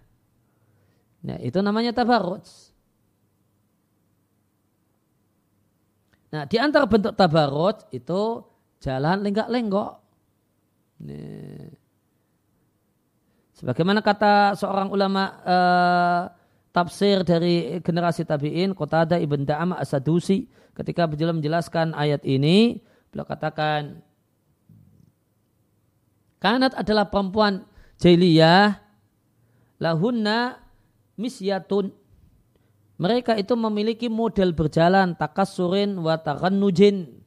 S1: Nah, itu namanya tabarruj. Nah, di antara bentuk tabarruj itu jalan lenggak-lenggok. Nah. Sebagaimana kata seorang ulama uh, tafsir dari generasi tabi'in, Qatada ibn Da'am Asadusi, ketika beliau menjelaskan ayat ini, beliau katakan, Kanat adalah perempuan jahiliyah lahunna misyatun. Mereka itu memiliki model berjalan takasurin wa takannujin.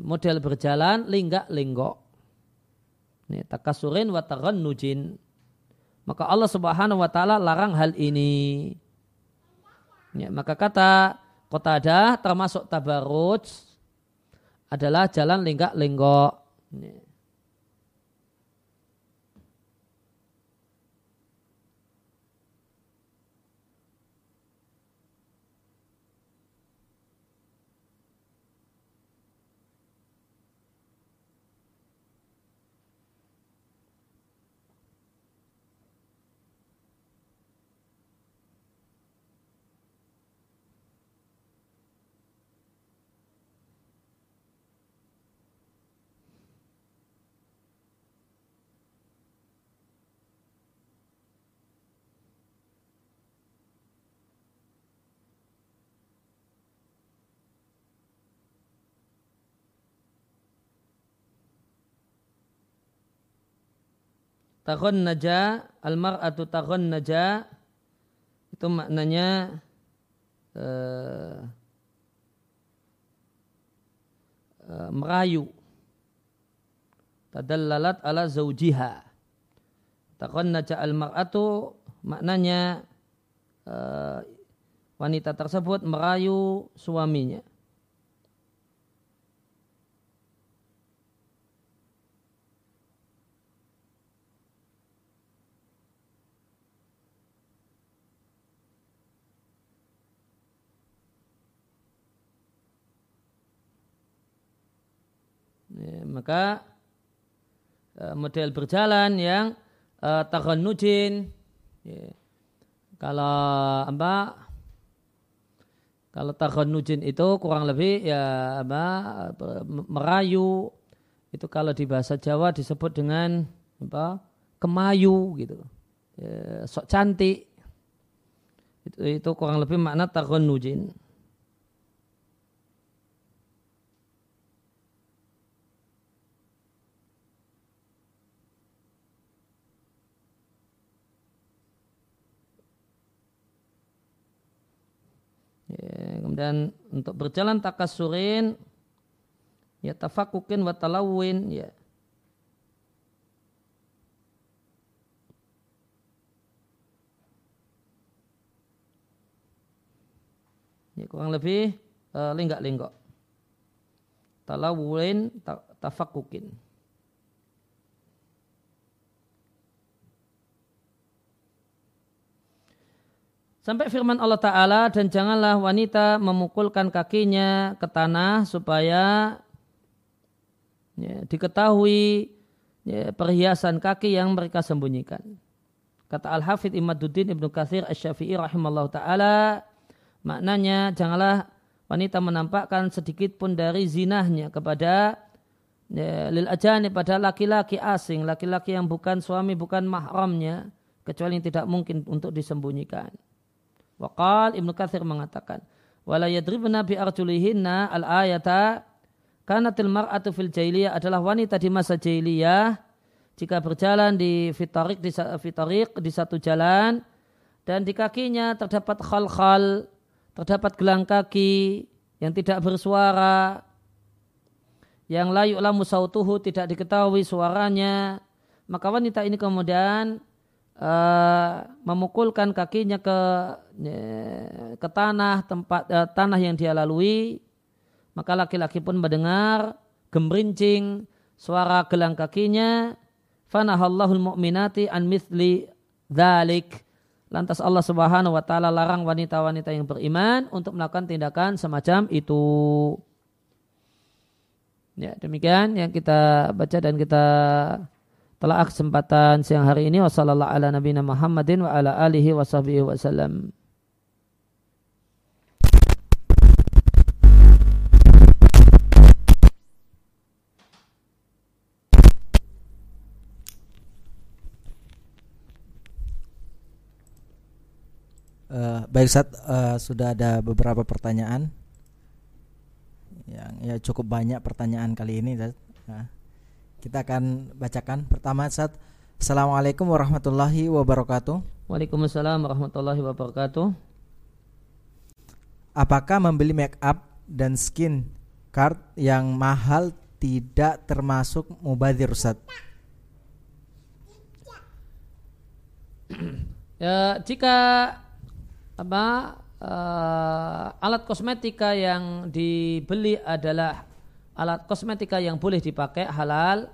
S1: Model berjalan linggak-linggok. Takasurin wa takannujin. Maka Allah subhanahu wa ta'ala larang hal ini. Ya, maka kata Qatadah termasuk tabaruj adalah jalan linggak-linggok. Ya. Naja al-mar'atu naja. Itu maknanya uh, uh, merayu. Tadallalat ala zaujiha naja al-mar'atu maknanya uh, wanita tersebut merayu suaminya Ya, maka uh, model berjalan yang uh, nujin ya. kalau apa kalau nujin itu kurang lebih ya apa merayu. Itu kalau di bahasa Jawa disebut dengan apa kemayu gitu. Ya, sok cantik. Itu, itu kurang lebih makna nujin Ya, kemudian untuk berjalan takasurin ya tafakukin wa talawin ya Ya, kurang lebih uh, linggak-linggok. Talawin, ta, tafakukin. Sampai firman Allah Ta'ala dan janganlah wanita memukulkan kakinya ke tanah supaya ya, diketahui ya, perhiasan kaki yang mereka sembunyikan. Kata Al-Hafidh Imaduddin Ibnu Kathir Asy-Syafi'i rahimahullah ta'ala maknanya janganlah wanita menampakkan sedikit pun dari zinahnya kepada ya, lil ajani pada laki-laki asing, laki-laki yang bukan suami, bukan mahramnya, kecuali yang tidak mungkin untuk disembunyikan. Waqal Ibnu Katsir mengatakan, wala yadribna bi arjulihinna al ayata kanatil mar'atu fil jahiliyah adalah wanita di masa jahiliyah. Jika berjalan di fitarik di fitarik di satu jalan dan di kakinya terdapat khal-khal terdapat gelang kaki yang tidak bersuara yang layu lamu sautuhu tidak diketahui suaranya maka wanita ini kemudian uh, memukulkan kakinya ke ke tanah tempat uh, tanah yang dia lalui. Maka laki-laki pun mendengar gemerincing suara gelang kakinya. Fanahallahul mu'minati an mithli dzalik lantas Allah Subhanahu wa taala larang wanita-wanita yang beriman untuk melakukan tindakan semacam itu. Ya demikian yang kita baca dan kita telah kesempatan siang hari ini wasallallahu ala nabiyina Muhammadin wa ala alihi wa wasallam.
S2: Uh, baik saat uh, eh, sudah ada beberapa pertanyaan yang ya cukup banyak pertanyaan kali ini Zat. Nah, kita akan bacakan pertama saat Assalamualaikum warahmatullahi wabarakatuh.
S1: Waalaikumsalam warahmatullahi wabarakatuh.
S2: Apakah membeli make up dan skin card yang mahal tidak termasuk mubazir Ustaz?
S1: ya, jika apa uh, alat kosmetika yang dibeli adalah alat kosmetika yang boleh dipakai halal.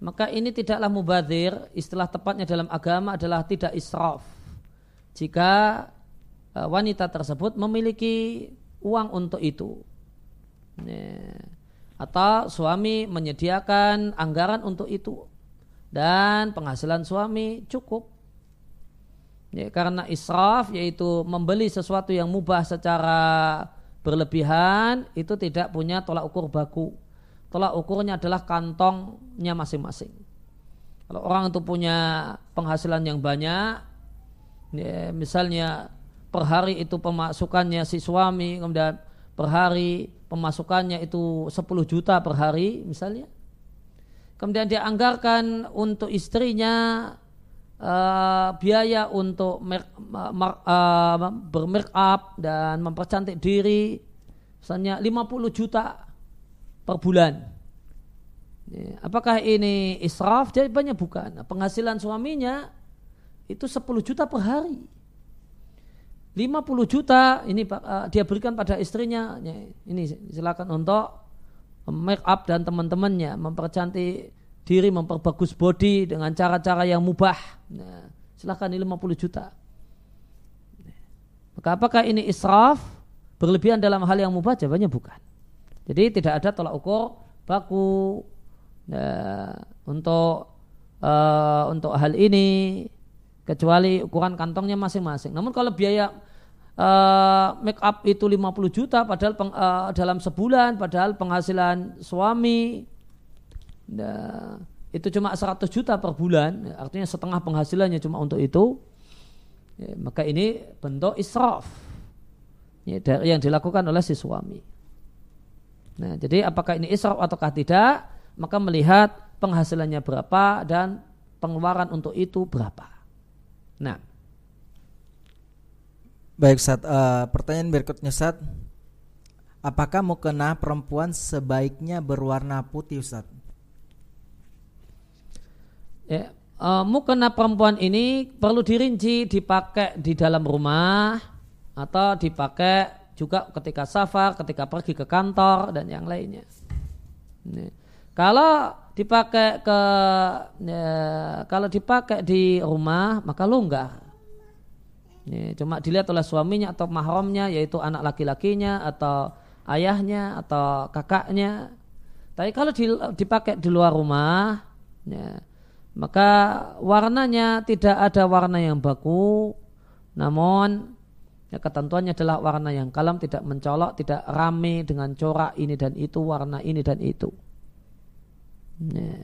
S1: Maka ini tidaklah mubadir istilah tepatnya dalam agama adalah tidak israf. Jika e, wanita tersebut memiliki uang untuk itu. Atau suami menyediakan anggaran untuk itu. Dan penghasilan suami cukup. Ya, karena israf yaitu membeli sesuatu yang mubah secara berlebihan itu tidak punya tolak ukur baku. Tolak ukurnya adalah kantongnya masing-masing. Kalau orang itu punya penghasilan yang banyak, ya, misalnya per hari itu pemasukannya si suami, kemudian per hari pemasukannya itu 10 juta per hari misalnya. kemudian dia anggarkan untuk istrinya uh, biaya untuk make, uh, bermake up dan mempercantik diri misalnya 50 juta per bulan. Apakah ini israf? Jawabannya bukan. Penghasilan suaminya itu 10 juta per hari. 50 juta ini uh, dia berikan pada istrinya. Ini silakan untuk make up dan teman-temannya mempercantik diri, memperbagus body dengan cara-cara yang mubah. Nah, silakan ini 50 juta. Maka apakah ini israf? Berlebihan dalam hal yang mubah? Jawabannya bukan. Jadi tidak ada tolak ukur baku nah, untuk uh, untuk hal ini kecuali ukuran kantongnya masing-masing. Namun kalau biaya uh, make up itu 50 juta padahal peng, uh, dalam sebulan padahal penghasilan suami uh, itu cuma 100 juta per bulan artinya setengah penghasilannya cuma untuk itu ya, maka ini bentuk israf ya, dari yang dilakukan oleh si suami. Nah, jadi apakah ini israf ataukah tidak? Maka melihat penghasilannya berapa dan pengeluaran untuk itu berapa. Nah.
S2: Baik, saat uh, eh, pertanyaan berikutnya saat apakah mau kena perempuan sebaiknya berwarna putih Ustaz?
S1: Ya, uh, mukena perempuan ini perlu dirinci dipakai di dalam rumah atau dipakai juga ketika safar, ketika pergi ke kantor dan yang lainnya. Ini. Kalau dipakai ke ya, kalau dipakai di rumah maka longgar. Ini cuma dilihat oleh suaminya atau mahramnya yaitu anak laki-lakinya atau ayahnya atau kakaknya. Tapi kalau dipakai di luar rumah, ya, maka warnanya tidak ada warna yang baku, namun ya, ketentuannya adalah warna yang kalem, tidak mencolok, tidak rame dengan corak ini dan itu, warna ini dan itu. Nah,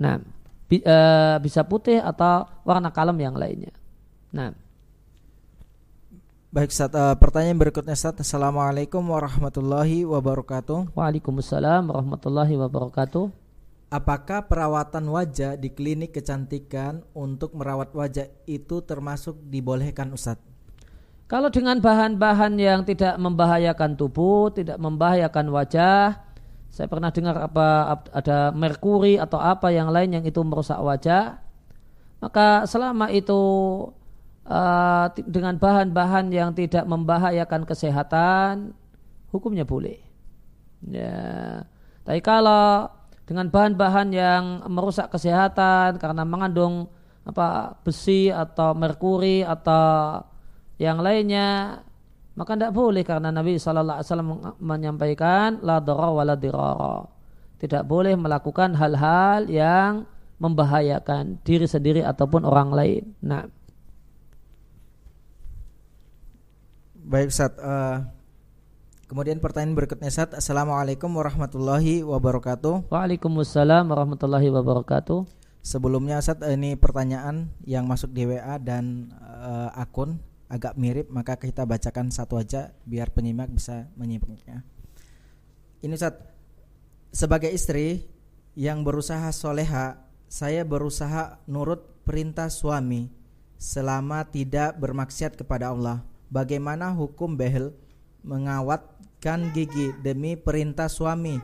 S1: nah bi, uh, bisa putih atau warna kalem yang lainnya. Nah.
S2: Baik, Ustaz. Uh, pertanyaan berikutnya, Ustaz. Assalamualaikum warahmatullahi wabarakatuh.
S1: Waalaikumsalam warahmatullahi wabarakatuh.
S2: Apakah perawatan wajah di klinik kecantikan untuk merawat wajah itu termasuk dibolehkan, Ustaz?
S1: Kalau dengan bahan-bahan yang tidak membahayakan tubuh, tidak membahayakan wajah, saya pernah dengar apa ada merkuri atau apa yang lain yang itu merusak wajah. Maka selama itu uh, dengan bahan-bahan yang tidak membahayakan kesehatan, hukumnya boleh. Ya. Tapi kalau dengan bahan-bahan yang merusak kesehatan karena mengandung apa besi atau merkuri atau yang lainnya maka tidak boleh karena Nabi Wasallam menyampaikan la dara wa la dirara. Tidak boleh melakukan hal-hal yang membahayakan diri sendiri ataupun orang lain. Nah.
S2: Baik Ustaz, uh, kemudian pertanyaan berikutnya Ustaz. Assalamualaikum warahmatullahi wabarakatuh.
S1: Waalaikumsalam warahmatullahi wabarakatuh.
S2: Sebelumnya Ustaz ini pertanyaan yang masuk di WA dan uh, akun agak mirip maka kita bacakan satu aja biar penyimak bisa menyimaknya. Ini saat sebagai istri yang berusaha soleha, saya berusaha nurut perintah suami selama tidak bermaksiat kepada Allah. Bagaimana hukum behel mengawatkan gigi demi perintah suami,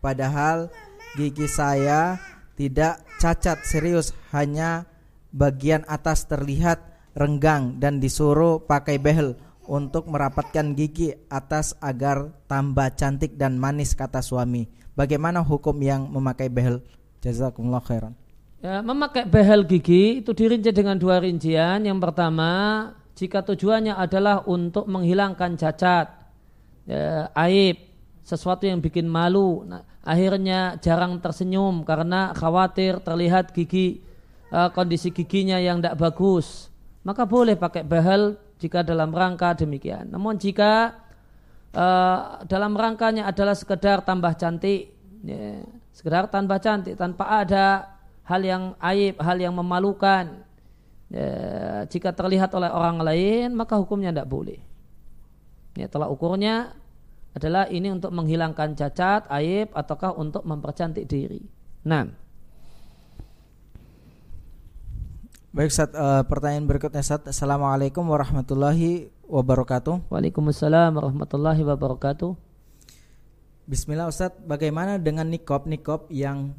S2: padahal gigi saya tidak cacat serius, hanya bagian atas terlihat renggang dan disuruh pakai behel untuk merapatkan gigi atas agar tambah cantik dan manis kata suami. Bagaimana hukum yang memakai behel? Jazakumullah khairan.
S1: Ya, memakai behel gigi itu dirinci dengan dua rincian. Yang pertama, jika tujuannya adalah untuk menghilangkan cacat, ya, aib, sesuatu yang bikin malu, nah, akhirnya jarang tersenyum karena khawatir terlihat gigi uh, kondisi giginya yang tidak bagus maka boleh pakai behel jika dalam rangka demikian. Namun jika uh, dalam rangkanya adalah sekedar tambah cantik, ya, sekedar tambah cantik tanpa ada hal yang aib, hal yang memalukan, ya, jika terlihat oleh orang lain maka hukumnya tidak boleh. Ya, telah ukurnya adalah ini untuk menghilangkan cacat, aib, ataukah untuk mempercantik diri. Nah.
S2: Baik, Ustaz, uh, pertanyaan berikutnya Ustaz. Assalamualaikum warahmatullahi wabarakatuh.
S1: Waalaikumsalam warahmatullahi wabarakatuh.
S2: Bismillah Ustaz, bagaimana dengan nikop-nikop yang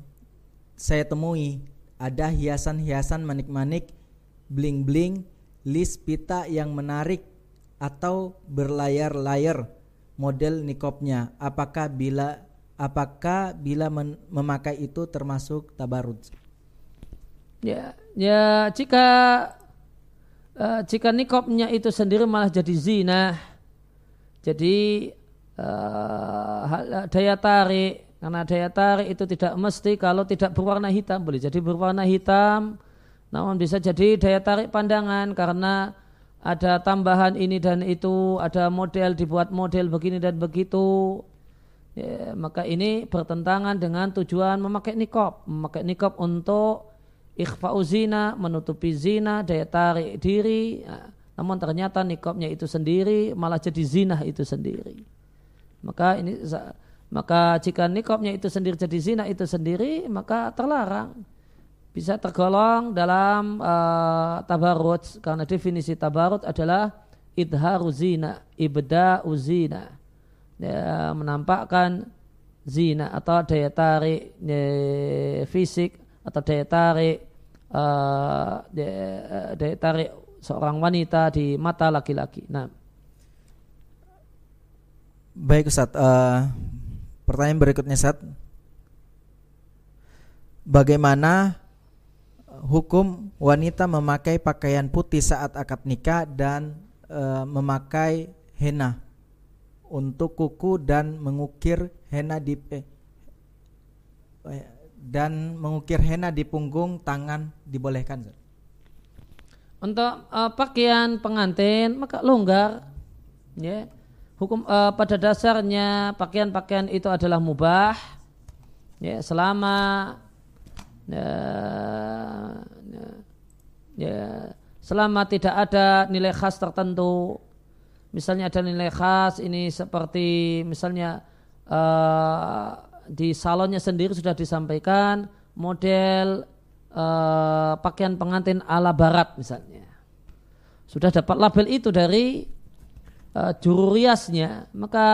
S2: saya temui? Ada hiasan-hiasan manik-manik, bling-bling, list pita yang menarik atau berlayar-layar model nikopnya. Apakah bila apakah bila memakai itu termasuk tabarut?
S1: Ya, ya jika uh, jika nikopnya itu sendiri malah jadi zina, jadi uh, daya tarik karena daya tarik itu tidak mesti kalau tidak berwarna hitam boleh jadi berwarna hitam, namun bisa jadi daya tarik pandangan karena ada tambahan ini dan itu, ada model dibuat model begini dan begitu. Ya, maka ini bertentangan dengan tujuan memakai nikop, memakai nikop untuk ikhfa'u zina, menutupi zina, daya tarik diri. Ya, namun ternyata nikopnya itu sendiri malah jadi zina itu sendiri. Maka ini maka jika nikopnya itu sendiri jadi zina itu sendiri maka terlarang bisa tergolong dalam uh, tabarut karena definisi tabarut adalah idharu zina ibda uzina ya, menampakkan zina atau daya tarik ya, fisik atau daya tarik uh, daya, daya tarik seorang wanita di mata laki-laki. Nah,
S2: baik Ustaz. Uh, pertanyaan berikutnya Ustaz. Bagaimana hukum wanita memakai pakaian putih saat akad nikah dan uh, memakai henna untuk kuku dan mengukir henna di eh, dan mengukir henna di punggung tangan dibolehkan
S1: untuk uh, pakaian pengantin maka longgar ya. Hukum uh, pada dasarnya pakaian-pakaian itu adalah mubah ya selama ya, ya, ya selama tidak ada nilai khas tertentu misalnya ada nilai khas ini seperti misalnya uh, di salonnya sendiri sudah disampaikan model uh, pakaian pengantin ala barat misalnya. Sudah dapat label itu dari uh, juru riasnya, maka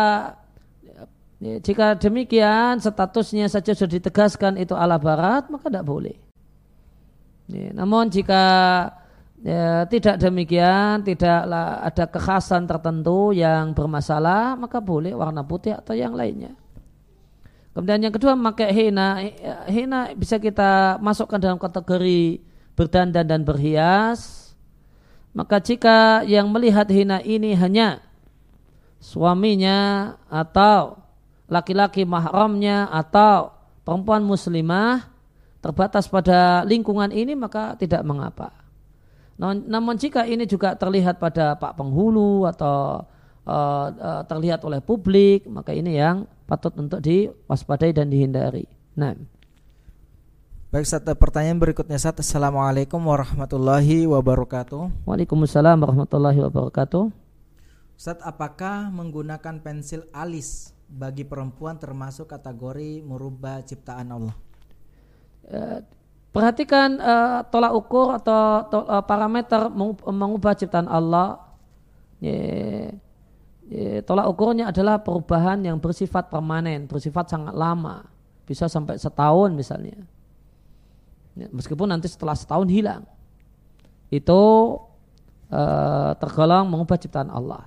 S1: ya, jika demikian statusnya saja sudah ditegaskan itu ala barat, maka tidak boleh. Ya, namun jika ya, tidak demikian, tidaklah ada kekhasan tertentu yang bermasalah, maka boleh warna putih atau yang lainnya. Kemudian yang kedua memakai hina. Hina bisa kita masukkan dalam kategori berdandan dan berhias. Maka jika yang melihat hina ini hanya suaminya atau laki-laki mahramnya atau perempuan muslimah terbatas pada lingkungan ini maka tidak mengapa. Namun jika ini juga terlihat pada pak penghulu atau uh, uh, terlihat oleh publik maka ini yang patut untuk diwaspadai dan dihindari. Nah.
S2: Baik, satu pertanyaan berikutnya Sat. Assalamualaikum warahmatullahi wabarakatuh.
S1: Waalaikumsalam warahmatullahi wabarakatuh.
S2: Ustaz, apakah menggunakan pensil alis bagi perempuan termasuk kategori merubah ciptaan Allah?
S1: Uh, perhatikan uh, tolak ukur atau to, uh, parameter mengubah ciptaan Allah. Yeah Ya, tolak ukurnya adalah perubahan yang bersifat permanen, bersifat sangat lama, bisa sampai setahun misalnya. Ya, meskipun nanti setelah setahun hilang, itu uh, tergolong mengubah ciptaan Allah.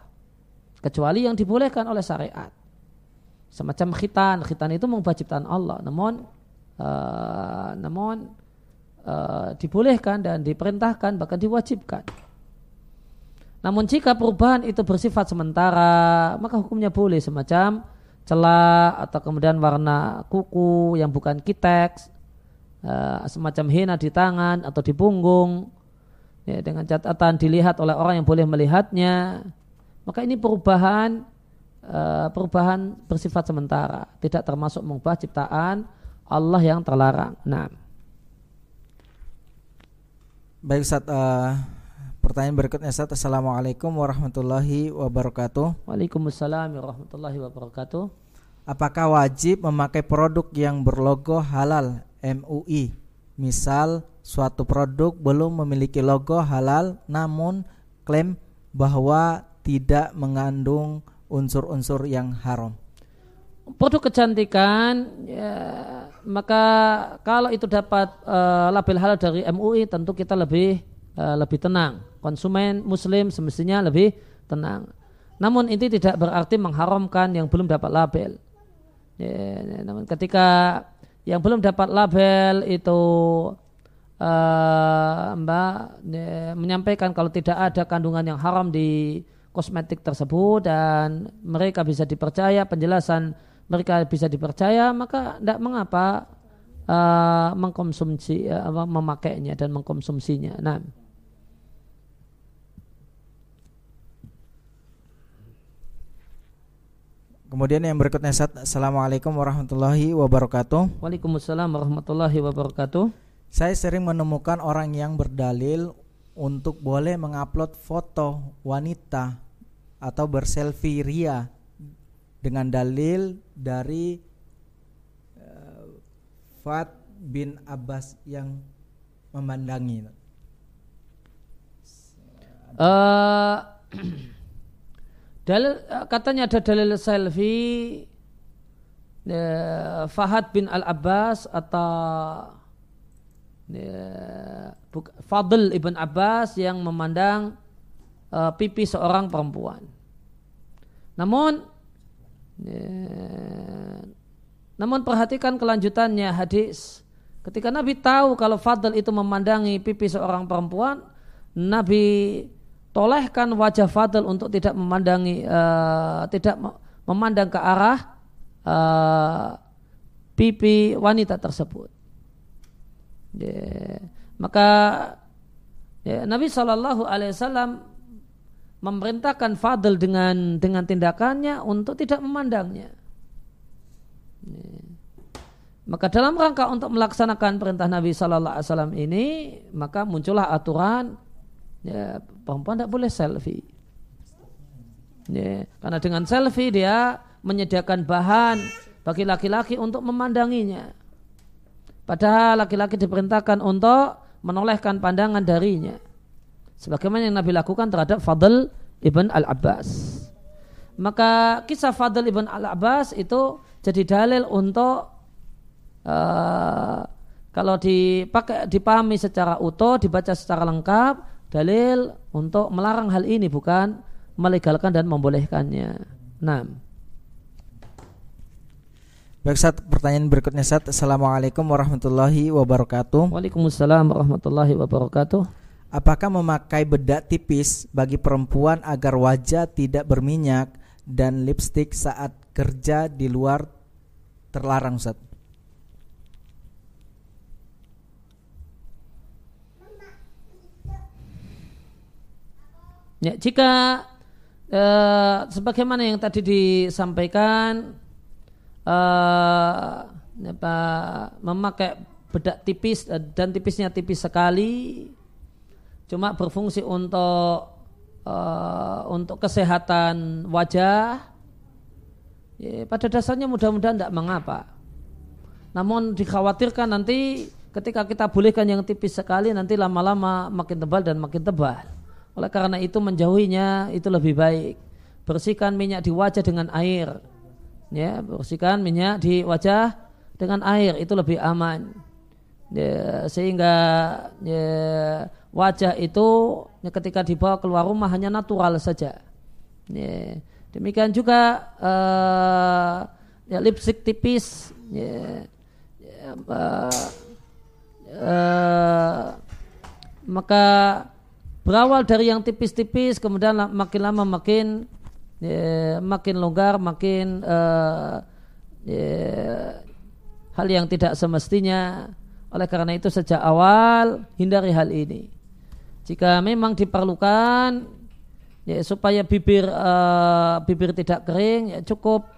S1: Kecuali yang dibolehkan oleh syariat, semacam khitan, khitan itu mengubah ciptaan Allah. Namun, uh, namun uh, dibolehkan dan diperintahkan bahkan diwajibkan. Namun jika perubahan itu bersifat sementara, maka hukumnya boleh semacam celah atau kemudian warna kuku yang bukan kiteks, eh, semacam hina di tangan atau di punggung, ya, dengan catatan dilihat oleh orang yang boleh melihatnya, maka ini perubahan eh, perubahan bersifat sementara, tidak termasuk mengubah ciptaan Allah yang terlarang. Nah,
S2: baik saat uh, Pertanyaan berikutnya Ustaz Assalamualaikum warahmatullahi wabarakatuh
S1: Waalaikumsalam warahmatullahi wabarakatuh
S2: Apakah wajib memakai produk yang berlogo halal MUI. Misal suatu produk belum memiliki logo halal namun klaim bahwa tidak mengandung unsur-unsur yang haram.
S1: Produk kecantikan ya, maka kalau itu dapat uh, label halal dari MUI tentu kita lebih uh, lebih tenang. Konsumen muslim semestinya lebih tenang. Namun ini tidak berarti mengharamkan yang belum dapat label. Ya, ya, namun ketika yang belum dapat label itu uh, Mbak ya, menyampaikan kalau tidak ada kandungan yang haram di kosmetik tersebut dan mereka bisa dipercaya penjelasan mereka bisa dipercaya maka tidak mengapa uh, mengkonsumsi uh, memakainya dan mengkonsumsinya. Nah.
S2: Kemudian yang berikutnya Assalamualaikum warahmatullahi wabarakatuh
S1: Waalaikumsalam warahmatullahi wabarakatuh
S2: Saya sering menemukan orang yang berdalil untuk boleh mengupload foto wanita atau berselfie ria dengan dalil dari uh, Fat bin Abbas yang memandangi.
S1: Uh, Dalil eh, katanya ada dalil selfie ya, Fahad bin Al Abbas atau ya, Fadl ibn Abbas yang memandang uh, pipi seorang perempuan. Namun ya, namun perhatikan kelanjutannya hadis. Ketika Nabi tahu kalau Fadl itu memandangi pipi seorang perempuan, Nabi tolehkan wajah Fadl untuk tidak memandangi uh, tidak memandang ke arah uh, pipi wanita tersebut. Yeah. Maka ya, Nabi Shallallahu Alaihi Wasallam memerintahkan Fadl dengan dengan tindakannya untuk tidak memandangnya. Maka dalam rangka untuk melaksanakan perintah Nabi Shallallahu Alaihi Wasallam ini, maka muncullah aturan ya perempuan tidak boleh selfie. Ya, karena dengan selfie dia menyediakan bahan bagi laki-laki untuk memandanginya. Padahal laki-laki diperintahkan untuk menolehkan pandangan darinya sebagaimana yang Nabi lakukan terhadap Fadl ibn al-Abbas maka kisah Fadl ibn al-Abbas itu jadi dalil untuk uh, kalau dipakai dipahami secara utuh dibaca secara lengkap dalil untuk melarang hal ini bukan melegalkan dan membolehkannya. Nah.
S2: Baik Sat, pertanyaan berikutnya Sat. Assalamualaikum warahmatullahi wabarakatuh.
S1: Waalaikumsalam warahmatullahi wabarakatuh.
S2: Apakah memakai bedak tipis bagi perempuan agar wajah tidak berminyak dan lipstik saat kerja di luar terlarang Ustaz?
S1: Ya, jika eh, sebagaimana yang tadi disampaikan eh, apa, memakai bedak tipis dan tipisnya tipis sekali cuma berfungsi untuk eh, untuk kesehatan wajah ya, pada dasarnya mudah-mudahan tidak mengapa namun dikhawatirkan nanti ketika kita bolehkan yang tipis sekali nanti lama-lama makin tebal dan makin tebal oleh karena itu menjauhinya itu lebih baik. Bersihkan minyak di wajah dengan air. Ya, bersihkan minyak di wajah dengan air itu lebih aman. Ya, sehingga ya, wajah itu ketika dibawa keluar rumah hanya natural saja. Ya, demikian juga uh, ya, lipstick tipis. Ya, ya, uh, uh, maka berawal dari yang tipis-tipis kemudian makin lama makin ya, makin longgar makin uh, ya, hal yang tidak semestinya oleh karena itu sejak awal hindari hal ini jika memang diperlukan ya, supaya bibir uh, bibir tidak kering ya cukup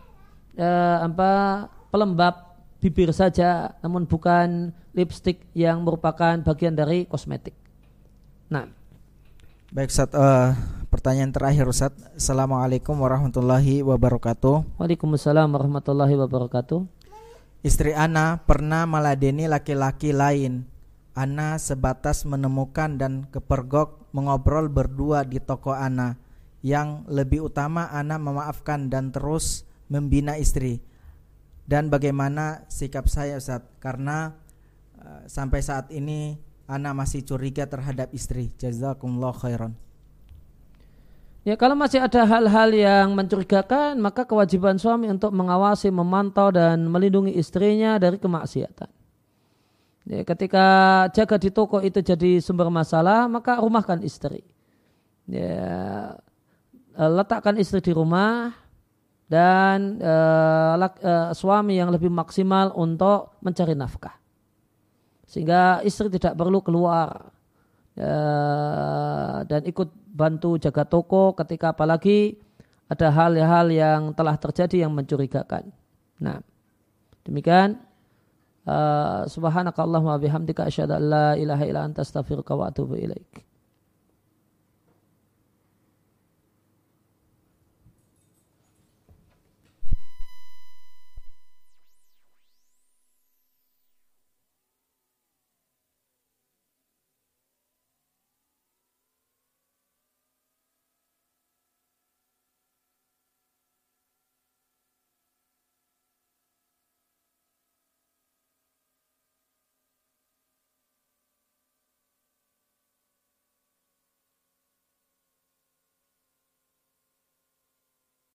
S1: uh, apa pelembab bibir saja namun bukan lipstick yang merupakan bagian dari kosmetik. Nah,
S2: Baik Ustaz, uh, pertanyaan terakhir Ustaz. Assalamualaikum warahmatullahi wabarakatuh.
S1: Waalaikumsalam warahmatullahi wabarakatuh.
S2: Istri Ana pernah meladeni laki-laki lain. Ana sebatas menemukan dan kepergok mengobrol berdua di toko Ana. Yang lebih utama Ana memaafkan dan terus membina istri. Dan bagaimana sikap saya Ustaz? Karena uh, sampai saat ini Ana masih curiga terhadap istri. Jazakumullah khairan.
S1: Ya kalau masih ada hal-hal yang mencurigakan maka kewajiban suami untuk mengawasi, memantau dan melindungi istrinya dari kemaksiatan. Ya, ketika jaga di toko itu jadi sumber masalah maka rumahkan istri. Ya, eh, letakkan istri di rumah dan uh, uh, suami yang lebih maksimal untuk mencari nafkah. Sehingga istri tidak perlu keluar uh, dan ikut bantu jaga toko ketika apalagi ada hal-hal yang telah terjadi yang mencurigakan. Nah, demikian uh, subhanakallahumma bihamdika asyhadu an la ilaha illa anta astaghfiruka wa atubu ilaik.